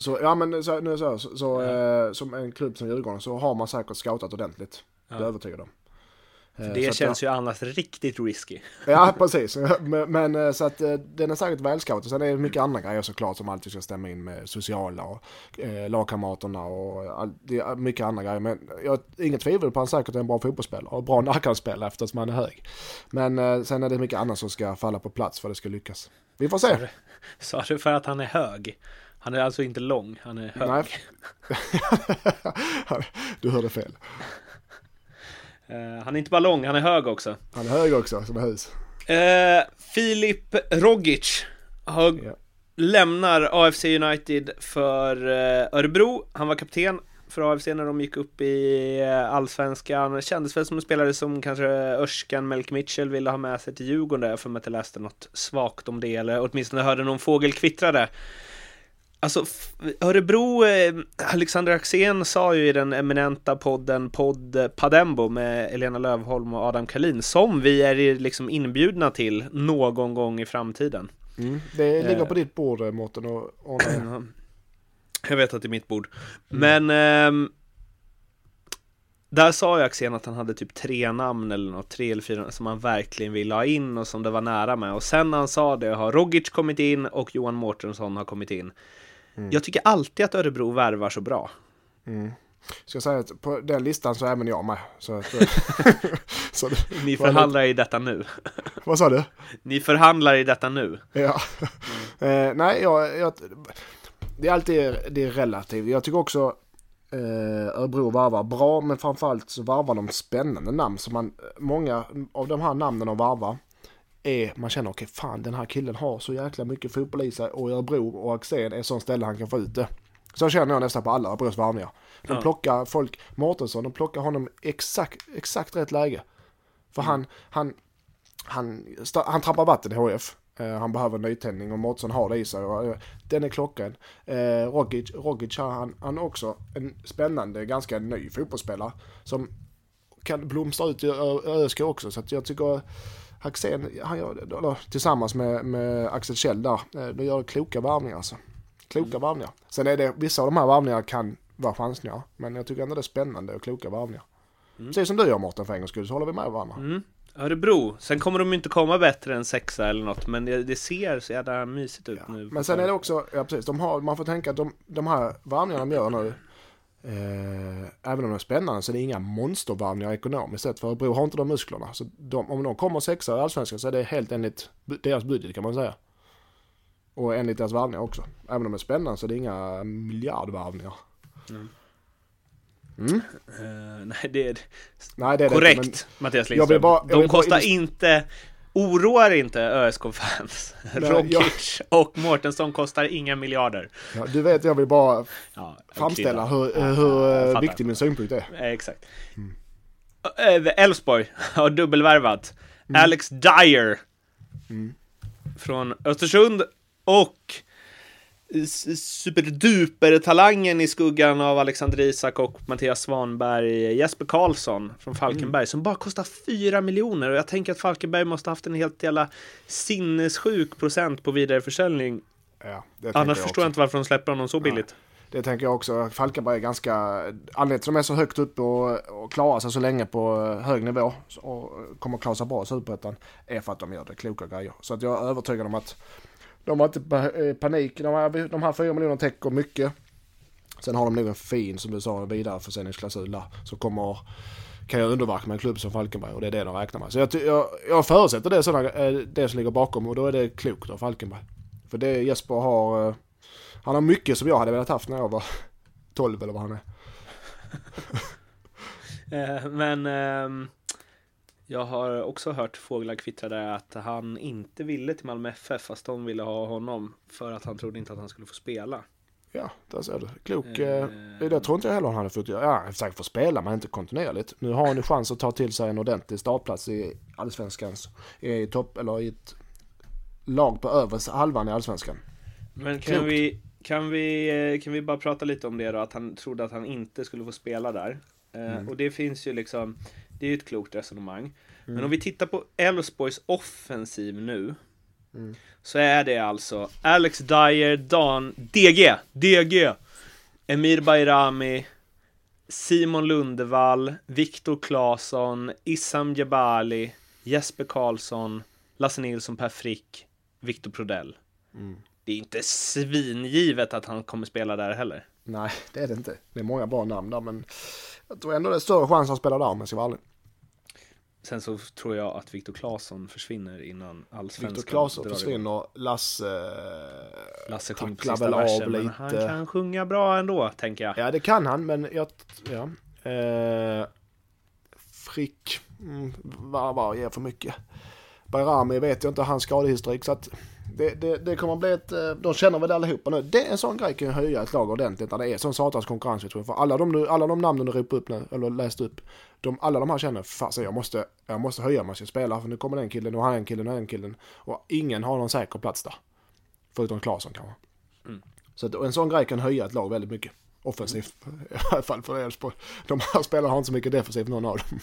Så, ja men så, nu så, så, så ja. som en klubb som Djurgården så har man säkert scoutat ordentligt. Ja. Det är jag övertygad om. För det känns jag, ju annars riktigt risky. Ja, precis. Men, men eh, så att eh, den är säkert välscoutad. Sen är det mycket andra grejer såklart som alltid ska stämma in med sociala och eh, lagkamraterna och all, det är mycket andra grejer. Men jag har inget tvivel på att han säkert är en bra fotbollsspelare och bra närkampsspelare eftersom han är hög. Men eh, sen är det mycket annat som ska falla på plats för att det ska lyckas. Vi får se. Sa du för att han är hög? Han är alltså inte lång, han är hög. Nej. du hörde fel. Uh, han är inte bara lång, han är hög också. Han är hög också, som hus. Uh, Filip Rogic har, yeah. lämnar AFC United för uh, Örebro. Han var kapten för AFC när de gick upp i allsvenskan. Kändes väl som en spelare som kanske Örskan Melk Mitchell ville ha med sig till Djurgården där, för att jag läste något svagt om det, eller åtminstone hörde någon fågel kvittrade. Alltså, Örebro, eh, Alexander Axén sa ju i den eminenta podden Podd Padembo med Elena Lövholm och Adam Kalin, som vi är liksom inbjudna till någon gång i framtiden. Mm, det ligger på ditt bord, eh, Mårten, och ordna Jag vet att det är mitt bord. Mm. Men eh, där sa ju Axén att han hade typ tre namn eller något, tre eller fyra som han verkligen ville ha in och som det var nära med. Och sen när han sa det har Rogic kommit in och Johan Mårtensson har kommit in. Mm. Jag tycker alltid att Örebro värvar så bra. Mm. Ska säga att på den listan så är även jag med. Så att, så Ni förhandlar i detta nu. Vad sa du? Ni förhandlar i detta nu. Ja. Mm. eh, nej, jag, jag, det är alltid det är relativt. Jag tycker också eh, Örebro varvar bra, men framförallt så varvar de spännande namn. Så man, många av de här namnen de varvar är, man känner okej okay, fan den här killen har så jäkla mycket fotboll i sig och Örebro och Axén är sån ställe han kan få ut det. Så känner jag nästan på alla Örebros varvningar. De ja. plockar folk, Mårtensson, de plockar honom exakt, exakt rätt läge. För mm. han, han, han, han trampar vatten i HF. Uh, han behöver nytändning och Mårtensson har det i sig. Uh, den är klockan. Uh, Rogic, Rogic han, han är också en spännande, ganska ny fotbollsspelare. Som kan blomstra ut i ÖSK också. Så att jag tycker Haxén, han gör, tillsammans med, med Axel Kjell där, eh, de gör kloka varvningar alltså. Kloka mm. varvningar. Sen är det, vissa av de här varvningarna kan vara chansningar, men jag tycker ändå det är spännande och kloka varvningar. Mm. Precis som du gör Mårten för en gångs skull, så håller vi med varandra. Mm. Örebro, sen kommer de inte komma bättre än sexa eller något, men det, det ser så jävla mysigt ut ja. nu. Men sen är det också, ja precis, de har, man får tänka att de, de här varvningarna de gör nu, även om de är spännande så är det inga monstervarvningar ekonomiskt sett. För Örebro har inte de musklerna. Så de, om de kommer sexa i Allsvenskan så är det helt enligt deras budget kan man säga. Och enligt deras varvningar också. Även om de är spännande så är det inga miljardvarvningar. Mm. Mm. Uh, nej, det är, nej, det är korrekt, det Mattias Lindström. Bara, de kostar inte Oroar inte ÖSK-fans. Rogic jag... och Mårtensson kostar inga miljarder. Ja, du vet, jag vill bara ja, framställa hur, ja, hur eh, viktig min synpunkt är. Exakt. Mm. Elfsborg har dubbelvärvat. Mm. Alex Dyer. Mm. Från Östersund och superduper-talangen i skuggan av Alexander Isak och Mattias Svanberg, Jesper Karlsson från Falkenberg, mm. som bara kostar 4 miljoner. Och jag tänker att Falkenberg måste haft en helt jävla sinnessjuk procent på vidareförsäljning. Ja, Annars jag förstår jag inte varför de släpper honom så billigt. det tänker jag också. Falkenberg är ganska, anledningen till att de är så högt upp och, och klarar sig så länge på hög nivå och kommer klara sig bra i Superettan är för att de gör det kloka grejer. Så att jag är övertygad om att de har inte eh, panik. De här, de här fyra miljonerna täcker mycket. Sen har de nog en fin, som du sa, vidareförsäljningsklausul där. Som kommer kan göra underverk med en klubb som Falkenberg och det är det de räknar med. Så jag, jag, jag förutsätter det, sådana, eh, det som ligger bakom och då är det klokt av Falkenberg. För det Jesper har, eh, han har mycket som jag hade velat haft när jag var 12 eller vad han är. Men ehm, jag har också hört fåglar kvittra där att han inte ville till Malmö FF fast de ville ha honom för att han trodde inte att han skulle få spela. Ja, där ser du. Klok. Eh, det tror inte jag heller han hade fått göra. Ja, säkert få spela men inte kontinuerligt. Nu har han ju chans att ta till sig en ordentlig startplats i allsvenskans, i topp, eller i ett lag på över halvan i allsvenskan. Men kan vi, kan vi, eh, kan vi bara prata lite om det då, att han trodde att han inte skulle få spela där. Eh, mm. Och det finns ju liksom, det är ju ett klokt resonemang. Mm. Men om vi tittar på Elfsborgs offensiv nu, mm. så är det alltså Alex Dyer, Dan, DG, DG, Emir Bayrami, Simon Lundevall, Viktor Claesson, Issam Jebali, Jesper Karlsson, Lasse Nilsson, Per Frick, Viktor Prodell. Mm. Det är inte svingivet att han kommer spela där heller. Nej, det är det inte. Det är många bra namn där, men jag tror ändå det är större chans att han spelar där om jag ska vara ärlig. Sen så tror jag att Viktor Claesson försvinner innan allsvenskan Viktor Claesson försvinner, Lasse... Lasse sjunger på sista versen, men han kan sjunga bra ändå, tänker jag. Ja, det kan han, men jag... Ja. Eh, Frick, mm, var, var ger för mycket. Bayrami vet jag inte hans skadehistorik, så att det, det, det kommer att bli ett, eh, de känner väl allihopa nu. Det är en sån grej kan ju höja ett lag ordentligt när det är sån satans konkurrens. För alla de, alla de namnen du ropade upp nu, eller läste upp, de, alla de här känner, fasen jag måste, jag måste höja om jag ska spela, för nu kommer den killen, och han killen, och den killen. Och ingen har någon säker plats där. Förutom Klasen kanske. Mm. Så att, en sån grej kan höja ett lag väldigt mycket. Offensivt, mm. i alla fall för Elfsborg. De här spelarna har inte så mycket defensivt, någon av dem.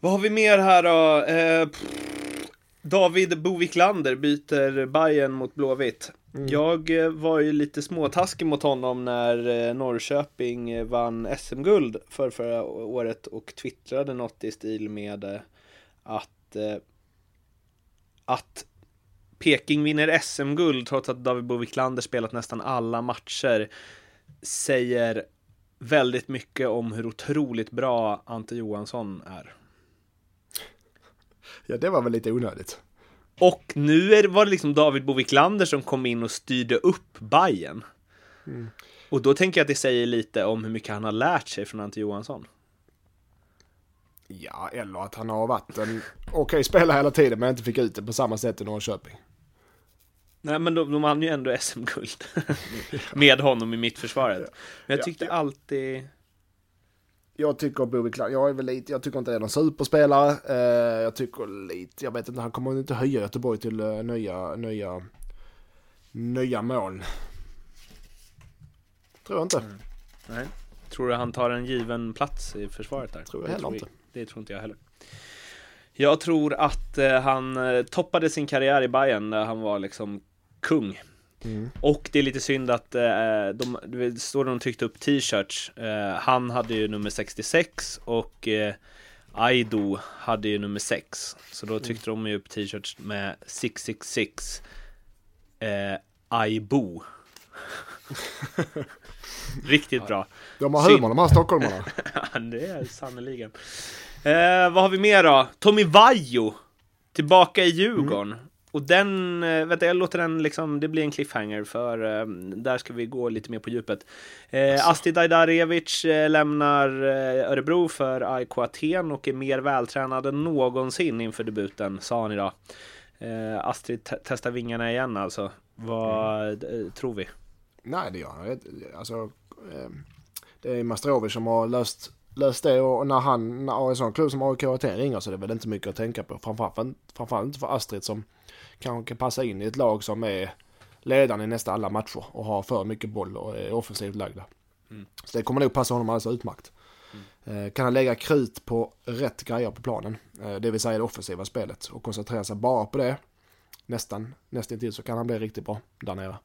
Vad har vi mer här då? Eh, David Boviklander byter Bayern mot Blåvitt. Mm. Jag eh, var ju lite småtaskig mot honom när eh, Norrköping eh, vann SM-guld för förra året och twittrade något i stil med att att Peking vinner SM-guld trots att David Boviklander spelat nästan alla matcher säger väldigt mycket om hur otroligt bra Ante Johansson är. Ja, det var väl lite onödigt. Och nu är, var det liksom David Boviklander som kom in och styrde upp Bayern. Mm. Och då tänker jag att det säger lite om hur mycket han har lärt sig från Ante Johansson. Ja, eller att han har varit en okej okay, spelare hela tiden men inte fick ut det på samma sätt i Norrköping. Nej, men de, de vann ju ändå SM-guld med honom i mittförsvaret. Men jag tyckte alltid jag tycker Bowie Clark, jag är väl lite, jag tycker inte det är någon superspelare. Eh, jag tycker lite, jag vet inte, han kommer inte höja Göteborg till uh, nya, nya, nya mål. Tror jag inte. Mm. Nej. Tror du han tar en given plats i försvaret där? Tror jag heller inte. Det tror inte jag heller. Jag tror att eh, han eh, toppade sin karriär i Bayern där han var liksom kung. Mm. Och det är lite synd att eh, de, det står de tryckte upp t-shirts. Eh, han hade ju nummer 66 och eh, Aido hade ju nummer 6. Så då tryckte mm. de ju upp t-shirts med 666 eh, Aibo. Riktigt bra. De har humor de här stockholmarna. det är sannerligen. Eh, vad har vi mer då? Tommy Vaiho. Tillbaka i Djurgården. Mm. Och den, eh, vänta jag låter den liksom, det blir en cliffhanger för um, där ska vi gå lite mer på djupet. Eh, alltså. Asti Dajdarevic eh, lämnar eh, Örebro för AIK Aten och är mer vältränad än någonsin inför debuten, sa han idag. Eh, Astrid te testar vingarna igen alltså. Vad mm. Eh, tror vi? Nej, det gör han Alltså, det är Mastrovic som har löst löst det och när han, när en sån klubb som AIK Aten ringer så är det väl inte mycket att tänka på. Framförallt, framförallt inte för Astrid som kanske kan passa in i ett lag som är ledande i nästan alla matcher och har för mycket boll och är offensivt lagda. Mm. Så det kommer nog passa honom alldeles utmärkt. Mm. Eh, kan han lägga krut på rätt grejer på planen, eh, det vill säga det offensiva spelet och koncentrera sig bara på det, nästan, nästan till så kan han bli riktigt bra där nere.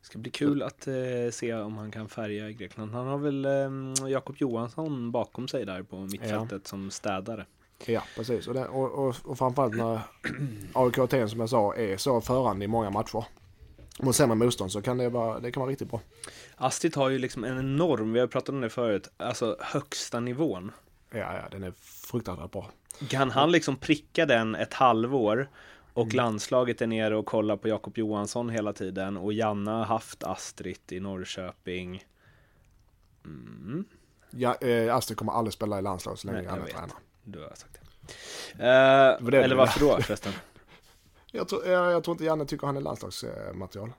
Det ska bli kul att eh, se om han kan färga Grekland. Han har väl eh, Jakob Johansson bakom sig där på mittfältet ja. som städare. Ja, precis. Och, det, och, och, och framförallt när AIK som jag sa är så förande i många matcher. Mot sämre motstånd så kan det vara, det kan vara riktigt bra. Astrid har ju liksom en enorm, vi har pratat om det förut, alltså högsta nivån. Ja, ja, den är fruktansvärt bra. Kan han liksom pricka den ett halvår och mm. landslaget är nere och kollar på Jakob Johansson hela tiden och Janna har haft Astrid i Norrköping. Mm. Ja, eh, Astrid kommer aldrig spela i landslaget så länge han är tränare. Du har sagt det. Uh, det eller varför då förresten? jag, tror, jag, jag tror inte Janne tycker han är landslagsmaterial.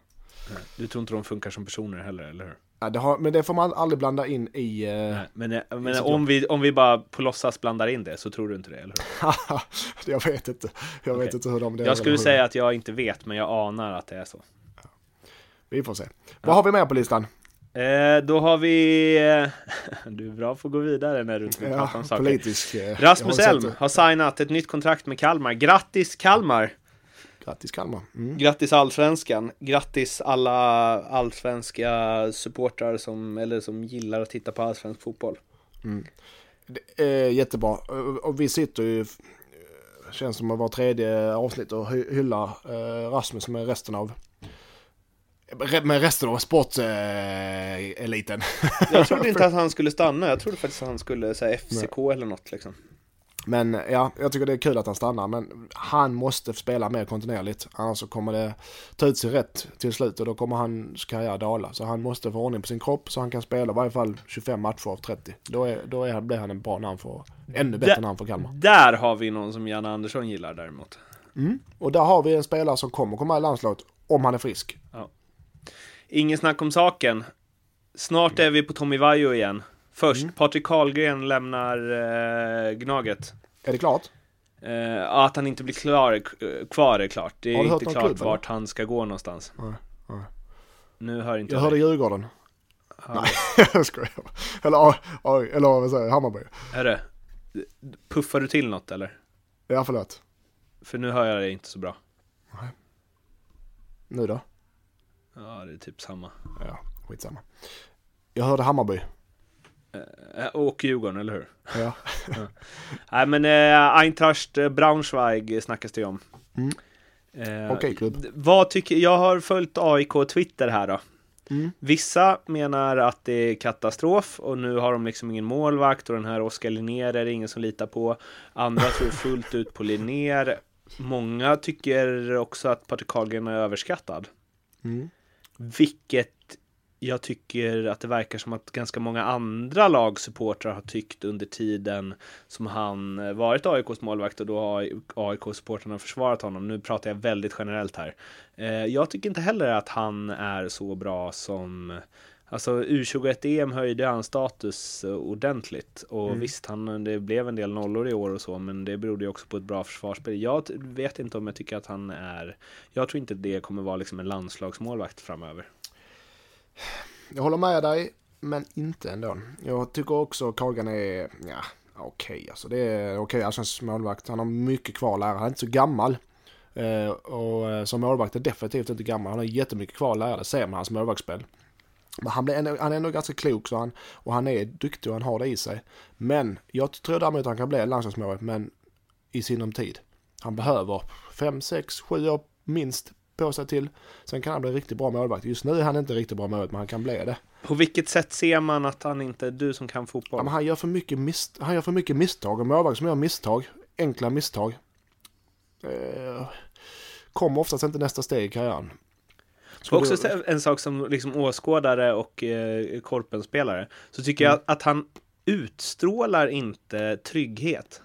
Du tror inte de funkar som personer heller, eller hur? Ja, det har, men det får man aldrig blanda in i... Uh, Nej, men eh, men om, vi, om vi bara på låtsas blandar in det så tror du inte det, eller hur? jag vet inte. Jag okay. vet inte hur de... Det jag skulle säga att jag inte vet, men jag anar att det är så. Ja. Vi får se. Vad har vi mer på listan? Eh, då har vi... du är bra på att gå vidare när du inte vill prata om saker. Politisk, eh, Rasmus Elm har signat ett nytt kontrakt med Kalmar. Grattis Kalmar! Grattis Kalmar! Mm. Grattis Allsvenskan! Grattis alla allsvenska supportrar som, eller som gillar att titta på allsvensk fotboll. Mm. Det är jättebra. Och vi sitter ju, känns som att vara tredje avsnitt och hyllar eh, Rasmus med resten av med resten av sporteliten. jag trodde inte att han skulle stanna. Jag trodde faktiskt att han skulle säga FCK Nej. eller något liksom. Men ja, jag tycker det är kul att han stannar. Men han måste spela mer kontinuerligt. Annars så kommer det ta ut sig rätt till slut och då kommer hans karriär dala. Så han måste få ordning på sin kropp så han kan spela i varje fall 25 matcher av 30. Då, är, då är, blir han en bra namn för, ännu bättre där, namn för Kalmar. Där har vi någon som Janne Andersson gillar däremot. Mm. Och där har vi en spelare som kommer komma i landslaget om han är frisk. Ja. Ingen snack om saken. Snart är vi på Tommy Vaiho igen. Först, mm. Patrik Karlgren lämnar eh, Gnaget. Är det klart? Eh, att han inte blir klar, kvar är klart. Det är inte klart klubb, vart eller? han ska gå någonstans. Nej, nej. Nu hör inte jag. Jag hörde Djurgården. Ja. Nej, jag skojar. Eller, eller vad säger jag, Hammarby. Är det? Puffar du till något eller? Ja, förlåt. För nu hör jag det inte så bra. Nej. Nu då? Ja, det är typ samma. Ja, skitsamma. Jag hörde Hammarby. Eh, och Djurgården, eller hur? Ja. ja. Nej, men eh, Eintracht eh, Braunschweig snackas det om. Mm. Eh, Okej, okay, klubb. Vad tycker, jag har följt AIK Twitter här då. Mm. Vissa menar att det är katastrof och nu har de liksom ingen målvakt och den här Oskar Linnér är det ingen som litar på. Andra tror fullt ut på Linnér. Många tycker också att Patrik Karlgren är överskattad. Mm. Vilket jag tycker att det verkar som att ganska många andra lagsupportrar har tyckt under tiden som han eh, varit AIKs målvakt och då har AIK-supportrarna försvarat honom. Nu pratar jag väldigt generellt här. Eh, jag tycker inte heller att han är så bra som Alltså U21-EM höjde hans status eh, ordentligt och mm. visst, han, det blev en del nollor i år och så, men det berodde ju också på ett bra försvarsspel. Jag vet inte om jag tycker att han är, jag tror inte det kommer vara liksom en landslagsmålvakt framöver. Jag håller med dig, men inte ändå. Jag tycker också Kagan är, ja, okej okay, alltså. Det är okej okay, allsvensk målvakt. Han har mycket kvar att lära. Han är inte så gammal. Uh, och uh, som målvakt är definitivt inte gammal. Han har jättemycket kvar att lära. Det ser man hans målvaktsspel. Men han, blir han är ändå ganska klok så han, och han är duktig och han har det i sig. Men jag tror däremot att han kan bli landslagsmålvakt, men i sinom tid. Han behöver 5, 6, 7 år minst på sig till. Sen kan han bli riktigt bra målvakt. Just nu är han inte riktigt bra målvakt, men han kan bli det. På vilket sätt ser man att han inte är du som kan fotboll? Ja, han, gör för mycket mis han gör för mycket misstag. Och målvakt som gör misstag, enkla misstag, eh, kommer oftast inte nästa steg i karriären. Skulle också du... en sak som liksom åskådare och eh, korpenspelare, så tycker mm. jag att han utstrålar inte trygghet.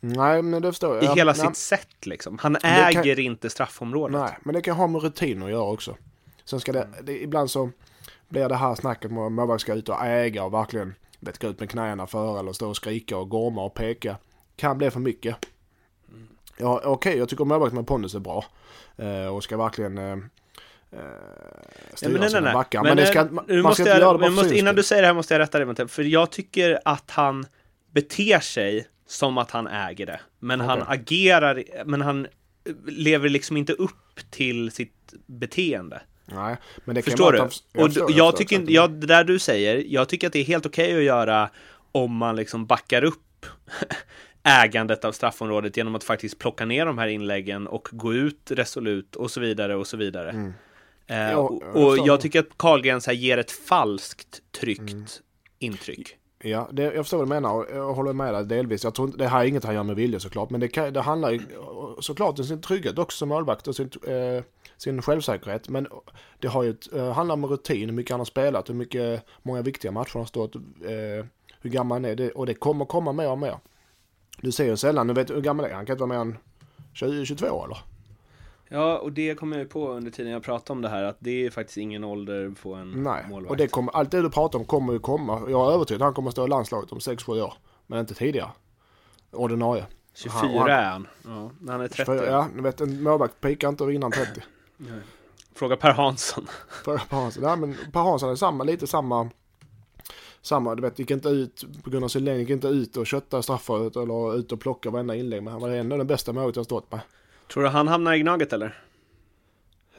Nej, men det förstår jag. I hela nej. sitt sätt liksom. Han äger kan... inte straffområdet. Nej, men det kan ha med rutin att göra också. Sen ska det, mm. det ibland så blir det här snacket om att målvakt ska ut och äga och verkligen vet, gå ut med knäna före eller stå och skrika och gorma och peka. Kan bli för mycket. Mm. Ja, okej, okay, jag tycker målvakt med pondus är bra. Eh, och ska verkligen eh, styra ja, nej, backar. Men, men det ska, man, man måste ska jag, inte göra det måste, Innan du säger det här måste jag rätta dig, för jag tycker att han beter sig som att han äger det. Men okay. han agerar, men han lever liksom inte upp till sitt beteende. Nej, men det kan Förstår du? vara att han- och förstår, jag, jag tycker, jag, det där du säger, jag tycker att det är helt okej att göra om man liksom backar upp ägandet av straffområdet genom att faktiskt plocka ner de här inläggen och gå ut resolut och så vidare och så vidare. Eh, Mm. Ja, och jag tycker att Karlgrens här ger ett falskt tryckt Mm. intryck. Ja, det, jag förstår vad du menar och jag håller med dig delvis. Jag tror inte, det här är inget han gör med vilja såklart, men det, kan, det handlar såklart om sin trygghet också som målvakt och sin, eh, sin självsäkerhet. Men det har ju ett, eh, handlar om rutin, hur mycket han har spelat, hur mycket, många viktiga matcher han har stått, eh, hur gammal han är det, och det kommer komma mer och mer. Du ser ju sällan, du vet hur gammal är han? Han kan inte vara mer än 20-22 eller? Ja, och det kom jag ju på under tiden jag pratade om det här, att det är faktiskt ingen ålder på en Nej, målvakt. och det kommer, allt det du pratar om kommer ju komma. Jag är övertygad att han kommer att stå i landslaget om 6-7 år. Men inte tidigare. Ordinarie. 24 han- är han. Ja, när han är 30. För, ja, du vet en målvakt pikar inte innan 30. Fråga Per Hansson. För Per Hansson, nej, men Per Hansson är samma, lite samma, samma, du vet, gick inte ut på grund av sin längd, gick inte ut och kötta straffområdet eller ut och plocka varenda inlägg, men han var ändå den bästa målet jag stått med. Tror du han hamnar i Gnaget eller?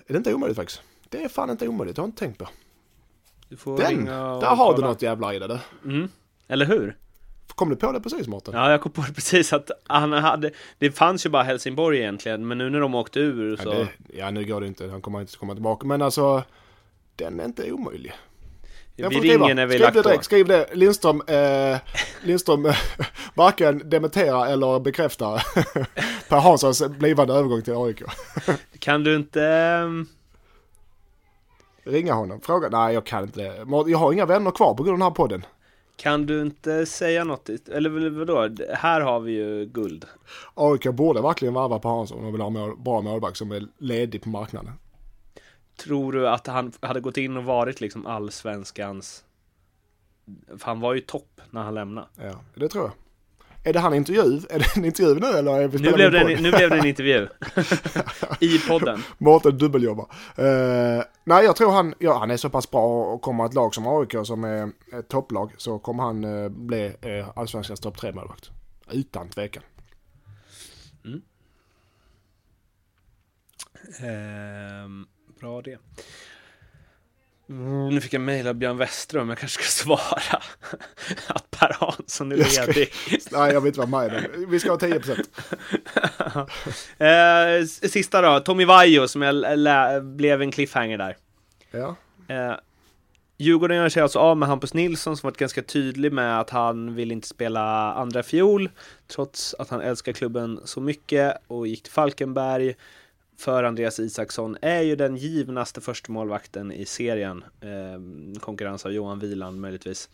Är det inte omöjligt faktiskt? Det är fan inte omöjligt, jag har inte tänkt på. Du får Den, där har du något jävla i det. Mm. Eller hur? Kom du på det precis Mårten? Ja, jag kom på det precis att han hade... Det fanns ju bara Helsingborg egentligen, men nu när de åkte ur så... Ja, det, ja, nu går det inte, han kommer inte komma tillbaka, men alltså, den är inte omöjlig. Vi ringer när vi skriv lagt det på. direkt, skriv det. Lindström, eh, Lindström eh, varken dementerar eller bekräftar Per Hanssons blivande övergång till AIK. Kan du inte... ehm, Ringa honom, fråga. Nej, jag kan inte det. Jag har inga vänner kvar på grund av den här podden. Kan du inte säga något? Eller vadå? Här har vi ju guld. AIK borde verkligen varva Per Hansson om de vill ha mål, bra målvakt som är ledig på marknaden. Tror du att han hade gått in och varit liksom allsvenskans... För han var ju topp när han lämnade. Ja, det tror jag. Är det han intervju? Är det en intervju nu eller? Är vi Nu blev, det en, nu blev det en intervju. I podden. Mårten dubbeljobbar. Uh, nej, jag tror han, ja, han är så pass bra och kommer ett lag som AIK som är ett topplag så kommer han eh, bli uh, allsvenskans topp tre målvakt. Utan tvekan. Ehm, bra det. Mm, nu fick jag mejl av Björn Westerholm, jag kanske ska svara att Per Hansson är Jag ska- ledig. Nej, jag vara med i den. Vi ska ha 10 procent. Eh, s- sista då, Tommy Vaiho som jag blev en cliffhanger där. Ja. Eh, Djurgården gör sig alltså av med Hampus Nilsson som varit ganska tydlig med att han vill inte spela andra fiol trots att han älskar klubben så mycket och gick till Falkenberg. För Andreas Isaksson är ju den givnaste första målvakten i serien. Eh, konkurrens av Johan Wieland möjligtvis.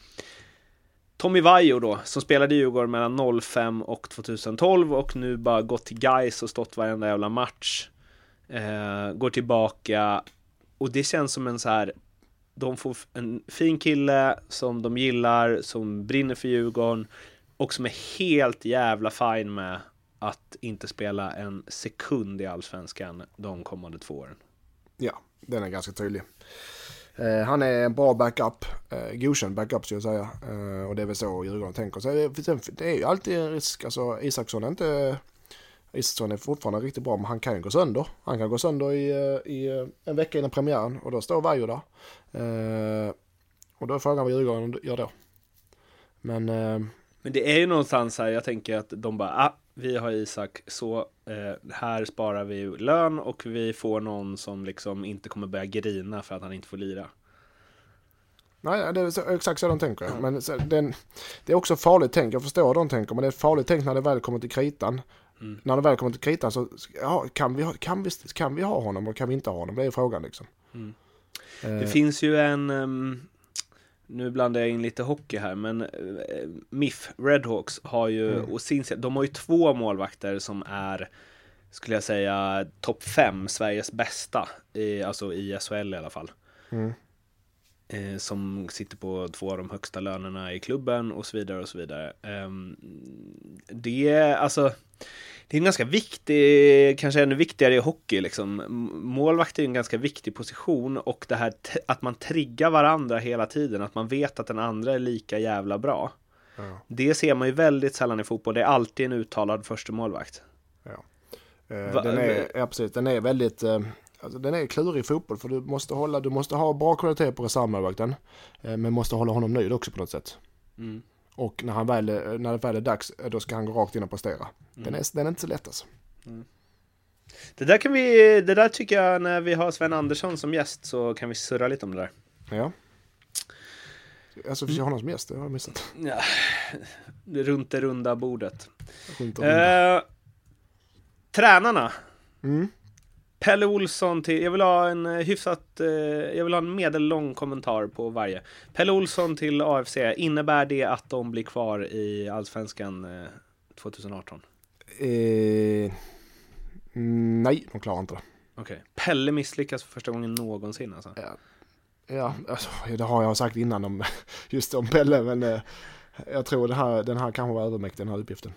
Tommy Vaiho då, som spelade i Djurgården mellan 05 och 2012 och nu bara gått till Gais och stått varenda jävla match. Eh, går tillbaka och det känns som en så här de får en fin kille som de gillar, som brinner för Djurgården och som är helt jävla fin med att inte spela en sekund i Allsvenskan de kommande två åren. ja, den är ganska tydlig. Eh, han är en bra backup, eh, godkänd backup skulle jag säga. Eh, och det är väl så Djurgården tänker. Så det, är ju alltid en risk, alltså Isaksson är inte... Isaksson är fortfarande riktigt bra, men han kan ju gå sönder. Han kan gå sönder i, eh, i eh, en vecka innan premiären och då står Vaiho där. Eh, och då är frågan vad Djurgården gör då. Men eh, Men det är ju någonstans här, jag tänker att de bara, ah, vi har Isak, så eh, här sparar vi lön och vi får någon som liksom inte kommer börja grina för att han inte får lira. Nej, det är så, exakt så de tänker. Men så, den, det är också farligt tänk. Jag förstår hur de tänker. Men det är farligt tänk när det väl kommer till kritan. Mm. När det väl kommer till kritan så ja, kan, vi, kan, vi, kan vi ha honom och kan vi inte ha honom? Det är frågan liksom. Mm. Eh, Det finns ju en, ehm, nu blandar jag in lite hockey här, men eh, MIF, Redhawks, har ju, Mm. och sin, de har ju två målvakter som är, skulle jag säga, topp fem, Sveriges bästa, i, alltså i SHL i alla fall. Mm. Eh, som sitter på två av de högsta lönerna i klubben och så vidare och så vidare. Ehm, det är alltså, det är en ganska viktig, kanske ännu viktigare i hockey liksom. Målvakt är en ganska viktig position och det här att man triggar varandra hela tiden, att man vet att den andra är lika jävla bra. ja, Det ser man ju väldigt sällan i fotboll, det är alltid en uttalad första målvakt. eh, Va- den, är, ja, precis, den är väldigt... Eh, alltså, den är klurig fotboll för du måste, hålla, du måste ha bra kvalitet på reservmålvakten. Eh, men måste hålla honom nöjd också på något sätt. Mm. Och när, han väl, när det väl är dags, då ska han gå rakt in och prestera. Den, Mm. är, den är inte så lätt alltså. Det där kan vi, det där tycker jag när vi har Sven Andersson som gäst så kan vi surra lite om det där. Ja. Alltså Mm. vi har honom som gäst, det har jag missat. Ja, runt det runda bordet. Runt runda. Eh, tränarna. Mm. Pelle Olsson till, jag vill ha en eh, hyfsat, eh, jag vill ha en medellång kommentar på varje. Pelle Olsson till AFC, innebär det att de blir kvar i Allsvenskan eh, 2018? Eh, nej, de klarar inte det. Okej. Pelle misslyckas för första gången någonsin alltså. Ja, alltså, det har jag sagt innan om just om Pelle, men eh, jag tror det här, den här kanske var övermäktig, den här uppgiften.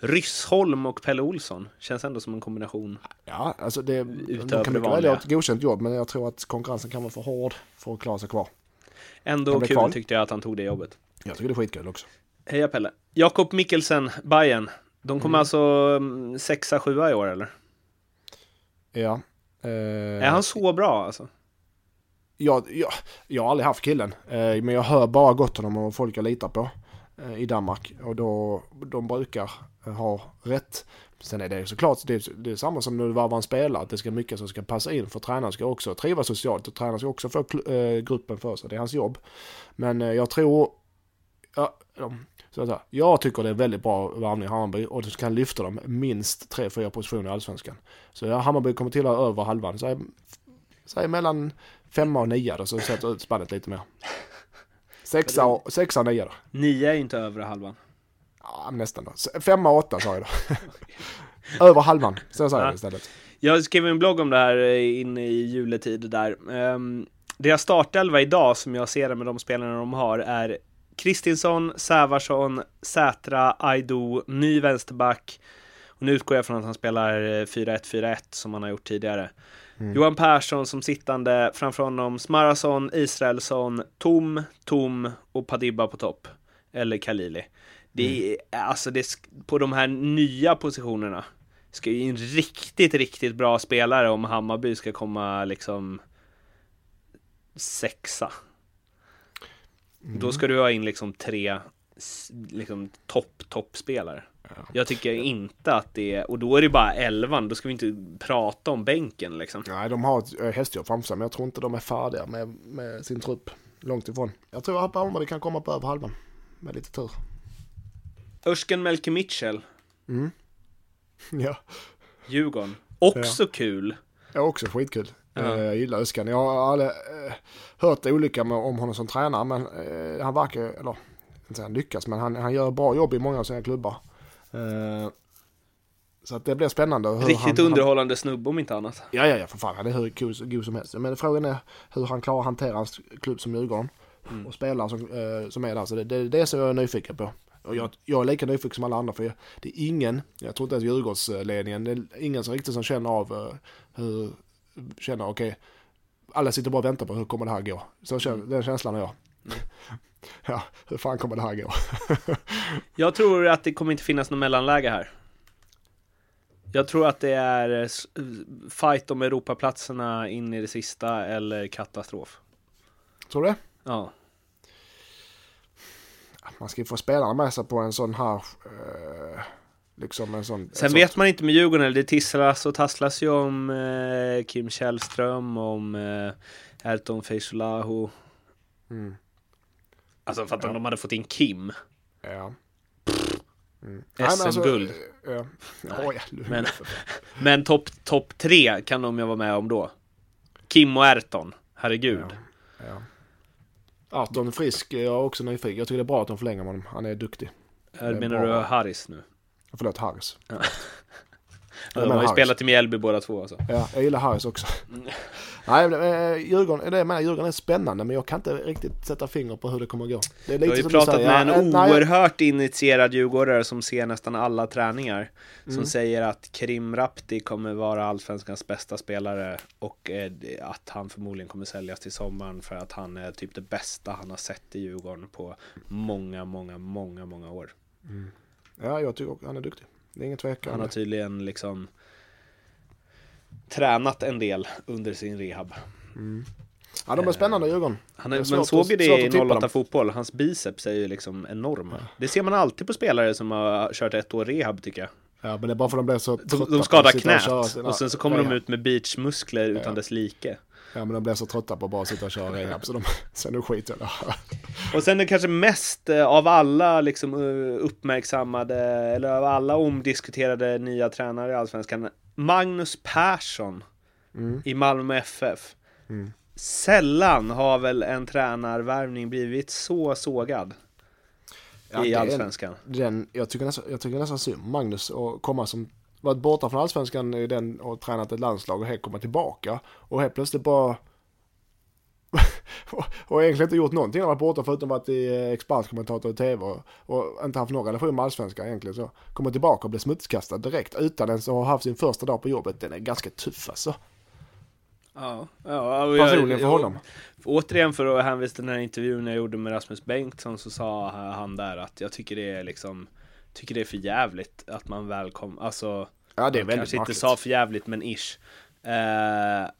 Ryssholm och Pelle Olsson känns ändå som en kombination. Ja, alltså det, de kan mycket väl göra ett godkänt jobb, men jag tror att konkurrensen kan vara för hård för att klara sig kvar. Ändå kul kvar. tyckte jag att han tog det jobbet. Jag tycker det är skitkul också. Heja Pelle. Jakob Mikkelsen, Bayern. De kommer alltså mm, sexa, sjua i år eller? Ja. Eh, Är han så bra alltså? jag, jag, jag har aldrig haft killen, eh, men jag hör bara gott om honom och folk jag litar på eh, i Danmark. Och då, de brukar eh, ha rätt. Sen är det såklart, det, är- det är samma som när du varvar en spelare, att det ska mycket som ska passa in. För tränaren ska också trivas socialt och tränaren ska också få eh, gruppen för sig. Det är hans jobb. Men eh, jag tror, ja, så att säga, jag tycker det är väldigt bra värvning i Hammarby och det kan lyfta dem minst 3-4 positioner i Allsvenskan. Så ja, Hammarby kommer till att över halvan. Så Säg mellan femma och nia då, så sätter ut spannet lite mer. Sexa och, sexa och nia då. Nio är inte övre halvan. Ja, nästan då. Femma åtta sa jag då. Över halvan, så säger Ja. jag istället. Jag skrev en blogg om det här eh, in i juletid där. Um, deras startelva idag som jag ser det med de spelarna de har är Kristinsson, Sävarsson, Sätra, Aido, ny vänsterback. Och nu utgår jag från att han spelar eh, 4-1-4-1 som han har gjort tidigare. Johan Persson som sittande, framför honom Smarason, Israelsson, Tom, Tom och Padibba på topp. Eller Khalili. Det är, alltså det, på de här nya positionerna ska ju en riktigt, riktigt bra spelare om Hammarby ska komma liksom sexa. Då ska du ha in liksom tre liksom topp, toppspelare. Jag tycker inte att det är, och då är det bara elvan, då ska vi inte prata om bänken liksom. Nej, de har ett eh, hästjobb framför sig, men jag tror inte de är färdiga med, med sin trupp. Långt ifrån. Jag tror att Hammarby kan komma på över halvan. Med lite tur. Örsken Melke Mitchell, Ja, Djurgården. Också kul. det är också skitkul. Ja. Eh, Jag gillar Öskan. Jag har aldrig eh, hört olika om honom som tränare, men eh, han verkar, eller inte han lyckas, men han, han gör bra jobb i många av sina klubbar. Så att det blir spännande. Riktigt han, underhållande snubbe om inte annat. Ja, ja, ja, för fan. Han är hur god, god som helst. Men frågan är hur han klarar att hantera hans klubb som Djurgården. Mm. Och spelare som, som är där. Så det, det är det som jag är nyfiken på. Och jag, jag är lika nyfiken som alla andra. För jag, det är ingen, jag tror inte ens Djurgårdsledningen, det är ingen som riktigt som känner av eh, hur, känner okej, alla sitter bara och väntar på hur kommer det här gå. Så känner, den känslan har jag. Ja, hur fan kommer det här gå? Jag tror att det kommer inte finnas något mellanläge här. Jag tror att det är eh, fight om Europaplatserna in i det sista eller katastrof. Tror du det? Ja. Man ska ju få spelarna med sig på en sån här, eh, liksom en sån. Sen ett vet sånt- man inte med Djurgården, eller det tisslas och tasslas ju om eh, Kim Källström, om eh, Erton Feisolahu. Mm, Alltså för att Ja. om de hade fått in Kim. ja. Mm. Nej, men SM-guld. eh, ja. Ja, men-. Men topp top tre kan de ju vara med om då. Kim och Erton, herregud. Ja. Arton Frisk, jag är också nyfiken. Jag tycker det är bra att de förlänger honom. Han är duktig. Är menar bra. du Harris nu? Förlåt, Harris. Ja, de har ju Harris. spelat i Mjällby båda två alltså. Ja, jag gillar Harris också. Mm. Nej, eh, Djurgården, det jag menar, Djurgården är spännande men jag kan inte riktigt sätta finger på hur det kommer att gå. Det är Jag har ju pratat säger, med en eh, nej, oerhört initierad djurgårdare som ser nästan alla träningar. Som Mm. säger att Krim Rapti kommer vara allsvenskans bästa spelare och eh, att han förmodligen kommer säljas till sommaren för att han är typ det bästa han har sett i Djurgården på många, många, många, många år. Ja, jag tycker också han är duktig. Det är ingen tvekan. Han har tydligen liksom tränat en del under sin rehab. Ja, de är spännande Djurgården. Han Det är, är svårt man såg ju det i att tippa 08 dem. fotboll. Hans biceps är ju liksom enorma. Det ser man alltid på spelare som har kört ett år rehab tycker jag. Ja, men det är bara för att de blir så De, de skadar knät och, sina sen så kommer de ut med beachmuskler utan dess like. Ja, men de blir så trötta på att bara sitta och köra rehab så de, sen nu skiter jag. Och sen det kanske mest eh, av alla liksom eh, uppmärksammade eller av alla omdiskuterade nya tränare i Allsvenskan. Magnus Persson Mm. i Malmö FF. Sällan har väl en tränarvärvning blivit så sågad Ja, i Allsvenskan. Den, jag, tycker nästan, jag tycker nästan synd Magnus och komma som varit borta från allsvenskan i den och tränat ett landslag och helt komma tillbaka och helt plötsligt bara och, egentligen inte gjort någonting. Han har varit borta förutom varit i eh, expertkommentator i tv och, och inte haft någon relation med allsvenskan egentligen så. Kommer tillbaka och blir smutskastad direkt utan ens att ha haft sin första dag på jobbet. Den är ganska tuff alltså. Ja, ja, och jag- Personligen för honom. Återigen för att hänvisa till den här intervjun jag gjorde med Rasmus Bengtsson så sa han där att jag tycker det är liksom Tycker det är för jävligt att man välkomnar, alltså Ja det är väldigt Kanske inte sa för jävligt men ish eh,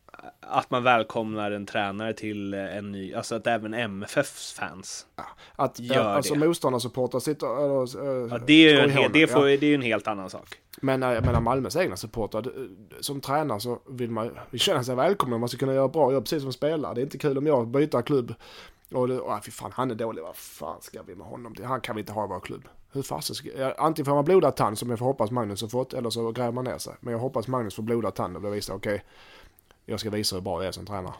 Att man välkomnar en tränare till en ny, alltså att även MFFs fans Att Gör ja, alltså det. motståndarsupportrar sitter och... och- ja, det är ju en, hel, det, får, Ja. det är ju en helt annan sak Men eh, jag menar Malmös egna supportrar, som tränare så vill man vill känna sig välkommen. Man ska kunna göra bra jobb precis som spelare. Det är inte kul om jag byter klubb. Och det, åh, fy fan, han är dålig. Vad fan ska vi med honom till? Han kan vi inte ha i vår klubb. Hur fasen ska... Antingen får man blodad tand som jag får hoppas Magnus har fått. Eller så gräver man ner sig. Men jag hoppas Magnus får blodad tand och blir visar okej. jag ska visa hur bra jag är som tränare.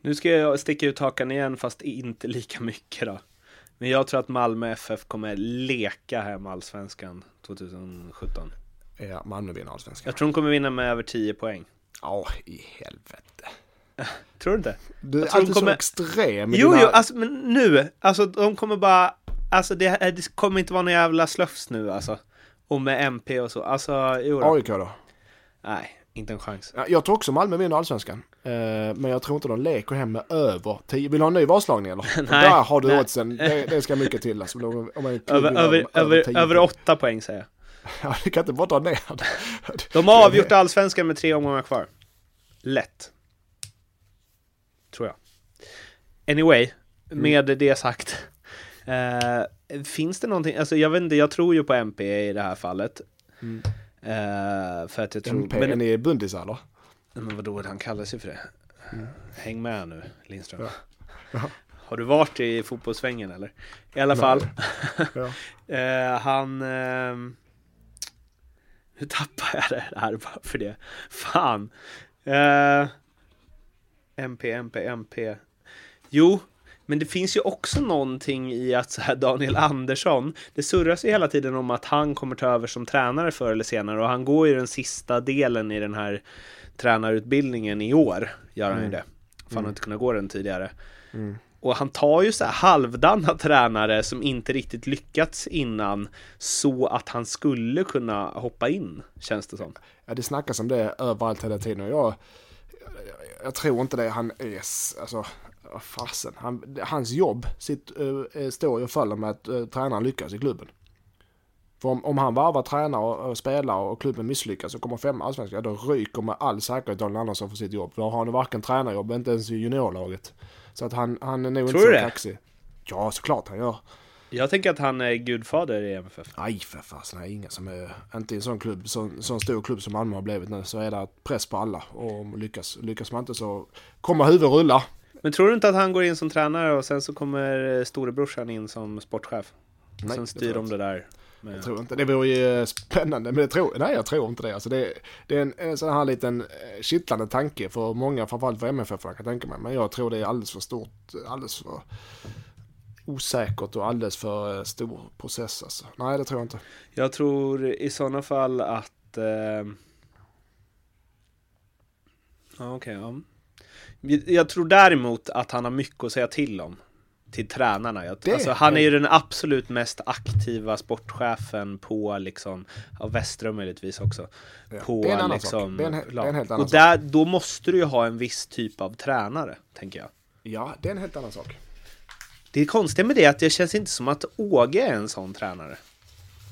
Nu ska jag sticka ut hakan igen fast inte lika mycket då Men jag tror att Malmö FF kommer leka hem allsvenskan 2017 Ja, Malmö vinner allsvenskan. Jag tror de kommer vinna med över 10 poäng. Ja, i helvete. Tror du inte? Du är alltid kommer- så extrem Jo, dina... jo, alltså men nu, alltså de kommer bara, alltså det, det kommer inte vara någon jävla slöfs nu alltså. Och med MP och så, alltså jo då. AIK då? Nej, inte en chans. Ja, Jag tror också Malmö vinner allsvenskan. Eh, men jag tror inte de leker hem med över 10. Vill du ha en ny vadslagning eller? Nej, Där har du oddsen. Det, det ska mycket till. Alltså, om klubb Över, över, över, 10 över poäng. 8 poäng säger jag. Ja, du kan inte bara dra ner. De har avgjort allsvenskan med tre omgångar kvar. Lätt. Tror jag. Anyway, med det sagt. Eh, finns det någonting, alltså jag vet inte, jag tror ju på MP i det här fallet. Mm. Eh, för att jag tror... MP, men- är ni bundisar eller? Men vadå, han kallar sig för det? Häng med nu, Lindström. Ja. Ja. Har du varit i fotbollssvängen eller? I alla fall. Ja. eh, han... nu tappar jag det här bara för det. Fan. Eh, MP, MP, MP. Jo, men det finns ju också någonting i att så här Daniel Andersson, det surras ju hela tiden om att han kommer ta över som tränare förr eller senare och han går ju den sista delen i den här tränarutbildningen i år, gör han ju det. För han har inte kunnat gå den tidigare. Mm. Och han tar ju så här halvdana tränare som inte riktigt lyckats innan så att han skulle kunna hoppa in, känns det som. Ja, det snackas om det överallt hela tiden. Och jag, jag, jag tror inte det. Han är... Alltså, vad fasen. Han, hans jobb sitt, uh, står ju och faller med att uh, tränaren lyckas i klubben. För om, om han varvar tränare och, och spelare och klubben misslyckas och kommer femma allsvenskan, ja, då ryker med all säkerhet Daniel Andersson för sitt jobb. För då har han varken tränarjobb, inte ens i juniorlaget. Så att han, han är nog Tror inte så kaxig. Ja, såklart han gör. Jag tänker att han är gudfader i MFF. Nej för fasen, är ingen som är, inte i en sån klubb, sån, sån stor klubb som Malmö har blivit nu, så är det press på alla. Och lyckas, lyckas man inte så kommer huvudet rulla. Men tror du inte att han går in som tränare och sen så kommer eh, storebrorsan in som sportchef? Och Nej, sen styr jag de det där. Med... Jag tror inte, det vore ju spännande, men det tror, nej jag tror inte det. Alltså det, det är en, en sån här liten eh, kittlande tanke för många, framförallt för MFF kan jag tänka mig. Men jag tror det är alldeles för stort, alldeles för osäkert och alldeles för eh, stor process alltså. Nej det tror jag inte. Jag tror i sådana fall att... Eh... Ja, okej. ja. Jag tror däremot att han har mycket att säga till om. Till tränarna. Jag, alltså, han är ju den absolut mest aktiva sportchefen på liksom, ja, Västrum möjligtvis också. Ja, På det är en annan liksom, sak. Det är en, he- det är en helt annan Och där, då måste du ju ha en viss typ av tränare, tänker jag. Ja, det är en helt annan sak. Det konstiga med det är att det känns inte som att Åge är en sån tränare.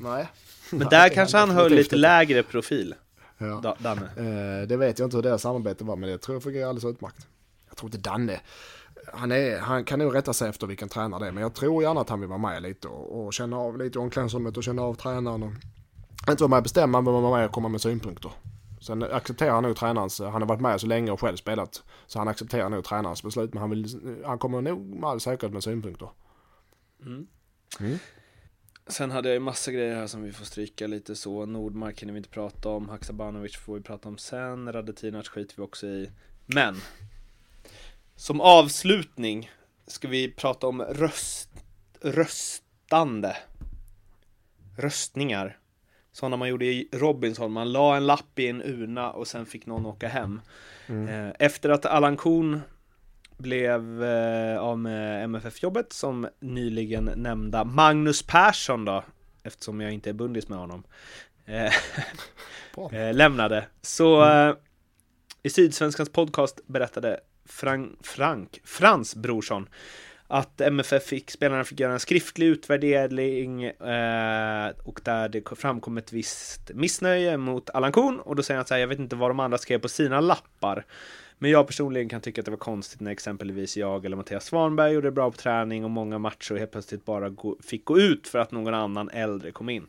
Nej. Men där kanske han höll lite lägre profil. Ja. Da, Danne? Eh, det vet jag inte hur deras samarbete var, men det tror jag fungerar alldeles utmärkt. Jag tror inte Danne, han, är, han kan nog rätta sig efter vilken tränare det är, men jag tror gärna att han vill vara med lite och, och känna av lite omklädningsrummet och känna av tränaren. Och, inte vara med och bestämma, men vara med och komma med synpunkter. Sen accepterar han nog tränarens, han har varit med så länge och själv spelat, så han accepterar nog tränarens beslut, men han, vill, han kommer nog med all säkerhet med synpunkter. Mm. Mm. Sen hade jag ju massa grejer här som vi får stryka lite så. Nordmark hinner vi inte prata om. Haksabanovic får vi prata om sen. Radetinac skiter vi också i. Men. Som avslutning ska vi prata om röst, röstande. Röstningar. Sådana man gjorde i Robinson. Man la en lapp i en urna och sen fick någon åka hem. Mm. Efter att Allan Kuhn blev eh, av med MFF-jobbet som nyligen nämnda Magnus Persson då, eftersom jag inte är bundis med honom, eh, eh, lämnade. Så mm. i Sydsvenskans podcast berättade Frank, Frank, Frans Brorsson att MFF fick, spelarna fick göra en skriftlig utvärdering eh, och där det framkom ett visst missnöje mot Allan Kuhn och då säger han så här, jag vet inte vad de andra skrev på sina lappar. Men jag personligen kan tycka att det var konstigt när exempelvis jag eller Mattias Svanberg gjorde bra på träning och många matcher och helt plötsligt bara gå, fick gå ut för att någon annan äldre kom in.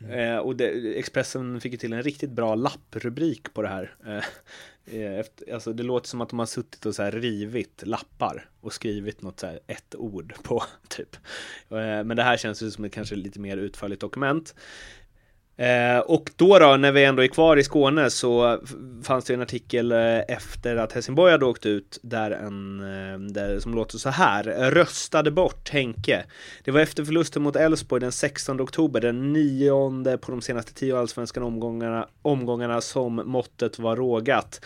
Mm. Eh, och det, Expressen fick ju till en riktigt bra lapprubrik på det här. Eh, eh, efter, alltså det låter som att de har suttit och så här rivit lappar och skrivit något så här ett ord på typ. Eh, men det här känns ju som ett kanske lite mer utförligt dokument. Eh, och då då, när vi ändå är kvar i Skåne så fanns det en artikel eh, efter att Helsingborg hade åkt ut där en, eh, där, som låter så här. Röstade bort Henke. Det var efter förlusten mot Elfsborg den 16 oktober, den nionde på de senaste tio allsvenska omgångarna, omgångarna som måttet var rågat.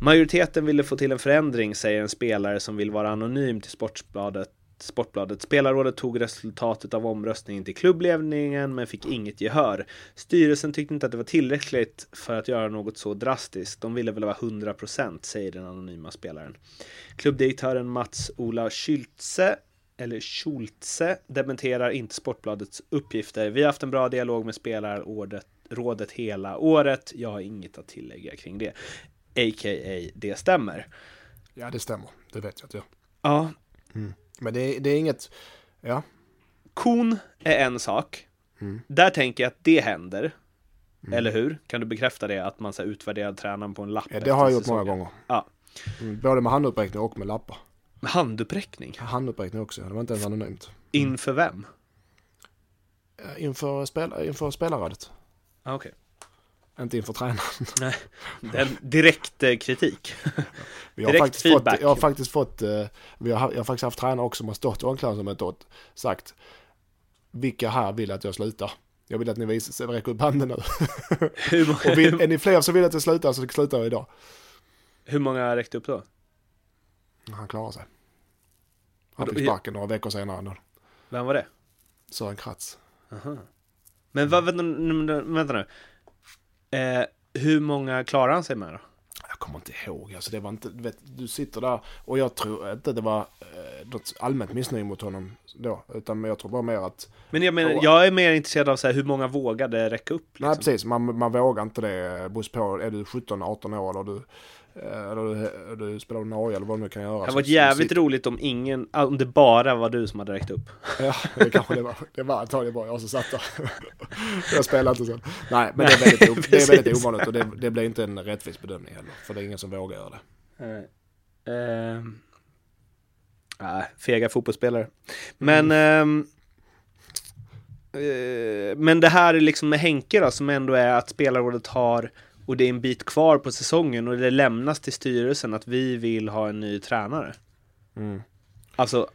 Majoriteten ville få till en förändring, säger en spelare som vill vara anonym till Sportbladet Sportbladet. Spelarrådet tog resultatet av omröstningen till klubbledningen men fick inget gehör. Styrelsen tyckte inte att det var tillräckligt för att göra något så drastiskt. De ville väl vara 100% säger den anonyma spelaren. Klubbdirektören Mats-Ola Schultze eller Schultze dementerar inte Sportbladets uppgifter. Vi har haft en bra dialog med spelarrådet hela året. Jag har inget att tillägga kring det. A.k.a. det stämmer. Ja, det stämmer. Det vet jag att jag. Ja. Mm. Men det, det är inget, ja. Kon är en sak. Mm. Där tänker jag att det händer. Mm. Eller hur? Kan du bekräfta det? Att man så utvärderar tränaren på en lapp? Ja, det har jag gjort många gånger. Ja. Mm, både med handuppräckning och med lappar. Med handuppräckning? Handuppräckning också, det var inte ens anonymt. Inför vem? Inför, spel, inför spelarrådet. Ah. Okay. Inte inför tränaren. Nej, den direkt eh, kritik. jag, har faktiskt feedback. Fått, jag har faktiskt fått, eh, vi har, jag har faktiskt haft tränare också som har stått i omklädningsrummet och sagt vilka här vill att jag slutar? Jag vill att ni visar, räcker upp handen nu. och vill, är ni fler som vill att jag slutar så slutar jag idag. Hur många räckte upp då? Han klarade sig. Han fick sparken några veckor senare. Vem var det? Sören Kratz. Aha. Men vad, vänta, vänta nu. Eh, hur många klarar han sig med då? Jag kommer inte ihåg. Alltså det var inte, vet, du sitter där och jag tror inte det var eh, något allmänt missnöje mot honom då. Utan jag tror bara mer att... Men jag, menar, jag är mer intresserad av så här, hur många vågade räcka upp? Liksom. Nej precis, man, man vågar inte det. Beror på, är du 17-18 år eller du eller du spelar Norge eller vad du nu kan göra. Det hade varit jävligt roligt om ingen, om det bara var du som hade räckt upp. Ja, det kanske det var. Det var antagligen bara jag som satt där. Jag spelar inte så. Nej, men det är väldigt, det är väldigt ovanligt och det, det blir inte en rättvis bedömning heller. För det är ingen som vågar göra det. Uh, uh, fega fotbollsspelare. Men mm. uh, men det här är liksom med Henke då, som ändå är att spelarrådet har och det är en bit kvar på säsongen och det lämnas till styrelsen att vi vill ha en ny tränare. Mm. Alltså,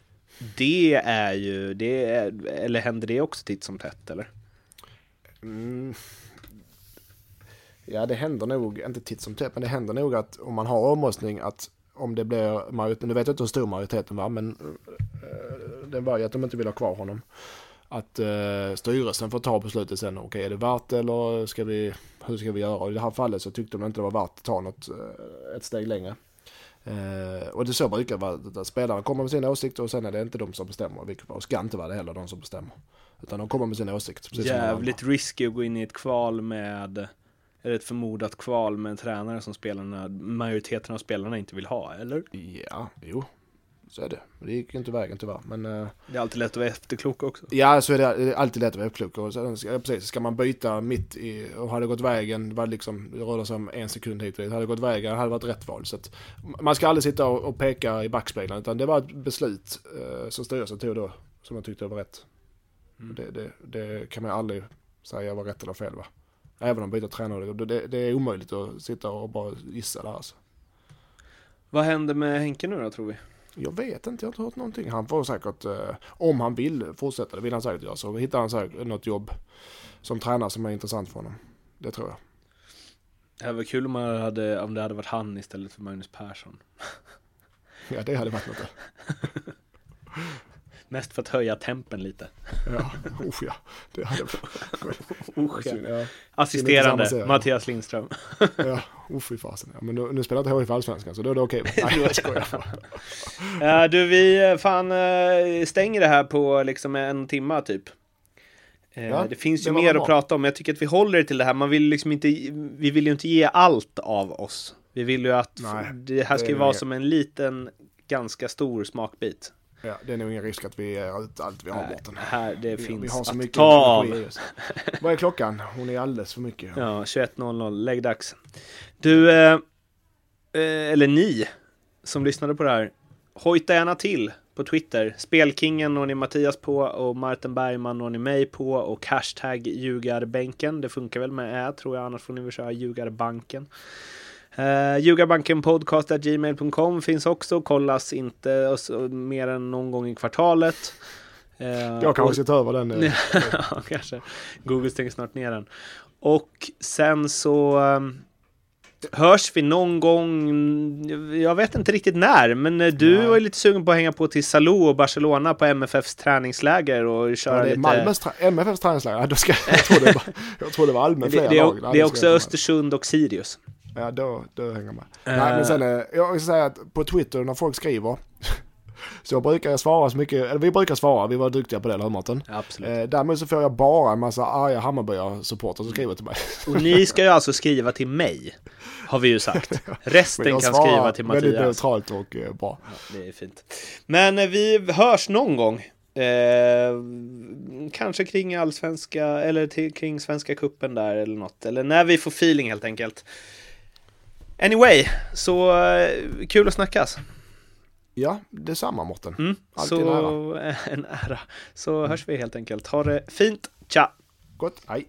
det är ju, det är, eller händer det också titt som tätt eller? Mm. Ja, det händer nog, inte titt som tätt, men det händer nog att om man har omröstning att om det blir majoritet, nu vet jag inte hur stor majoriteten var, men uh, den var ju att de inte vill ha kvar honom att eh, styrelsen får ta beslutet sen. Okej, okay, är det värt eller ska vi, hur ska vi göra? Och I det här fallet så tyckte de inte det var värt att ta något, eh, ett steg längre. Eh, och det så brukar det vara. Spelarna kommer med sina åsikter och sen är det inte de som bestämmer. Vilket och ska inte vara det heller de som bestämmer. Utan de kommer med sina åsikter. Jävligt risky att gå in i ett kval med det ett förmodat kval med en tränare som spelarna, majoriteten av spelarna inte vill ha, eller? Ja, jo. Så är det. Det gick ju inte vägen tyvärr. Men, uh, det är alltid lätt att vara efterklok också. Ja, så är det, det är alltid lätt att vara efterklok. Och så, ja, precis, ska man byta mitt i, och hade gått vägen, var liksom, det rörde sig om en sekund hit och dit. Hade gått vägen, hade varit rätt val. Så att, man ska aldrig sitta och, och peka i backspegeln, utan det var ett beslut uh, som styrelsen tog då, som jag tyckte var rätt. Mm. Det, det, det, kan man aldrig säga var rätt eller fel va. Även om byta tränare, det, det är omöjligt att sitta och bara gissa där alltså. Vad händer med Henke nu då tror vi? Jag vet inte, jag har inte hört någonting. Han får säkert, eh, om han vill fortsätta, det vill han säkert göra, så hittar han säkert något jobb som tränare som är intressant för honom. Det tror jag. Det var kul om, man hade, om det hade varit han istället för Magnus Persson. ja, det hade varit något. Mest för att höja tempen lite. Ja, oh ja. Det hade oh, ja. Assisterande Mattias Lindström. ja, oh fy fasen. Ja, men nu, nu spelar inte HIF Allsvenskan så då är det okej. Okay. Nej, jag skojar. ja, du, vi fan eh, stänger det här på liksom en timma typ. Eh, ja, det finns ju det mer att prata om, men jag tycker att vi håller till det här. Man vill liksom inte, vi vill ju inte ge allt av oss. Vi vill ju att Nej, det här ska ju vara som en liten, ganska stor smakbit. Ja, det är nog ingen risk att vi är ut allt vi har bort den. Här, det vi, finns vi har så att mycket ta av. Vad är klockan? Hon är alldeles för mycket. Ja, 21.00, lägg dags. Du, eh, eh, eller ni som lyssnade på det här, hojta gärna till på Twitter. Spelkingen når ni Mattias på och Martin Bergman når ni mig på och hashtag ljugarbänken. Det funkar väl med ä tror jag, annars får ni väl köra ljugarbanken. Uh, Ljugarbankenpodcast.gmail.com finns också, kollas inte mer än någon gång i kvartalet. Uh, jag kanske ska ta över den nu. ja, kanske. Google stänger snart ner den. Och sen så um, hörs vi någon gång, jag vet inte riktigt när, men eh, du Nej. var lite sugen på att hänga på till Salou och Barcelona på MFFs träningsläger och köra ja, det är lite... Malmös tra MFFs träningsläger, ja, då ska, jag, tror det var, jag tror det var allmän flera det, det, lag. Det är också Östersund och Sirius. Ja, då, då hänger med. Uh, Nej, men sen, eh, jag vill säga att på Twitter när folk skriver, så jag brukar svara så mycket, eller vi brukar svara, vi var duktiga på det, eller hur Mårten? Absolut. Eh, däremot så får jag bara en massa arga Hammarbyar-supportrar som skriver till mig. Och ni ska ju alltså skriva till mig, har vi ju sagt. Resten kan skriva till Mattias. väldigt neutralt och eh, bra. Ja, det är fint. Men eh, vi hörs någon gång. Eh, kanske kring allsvenska eller till, kring svenska kuppen där eller något. Eller när vi får feeling helt enkelt. Anyway, så eh, kul att snackas. Ja, detsamma Mårten. Mm, Alltid så, en ära. en ära. Så hörs vi helt enkelt. Ha det fint. Tja! Gott, hej.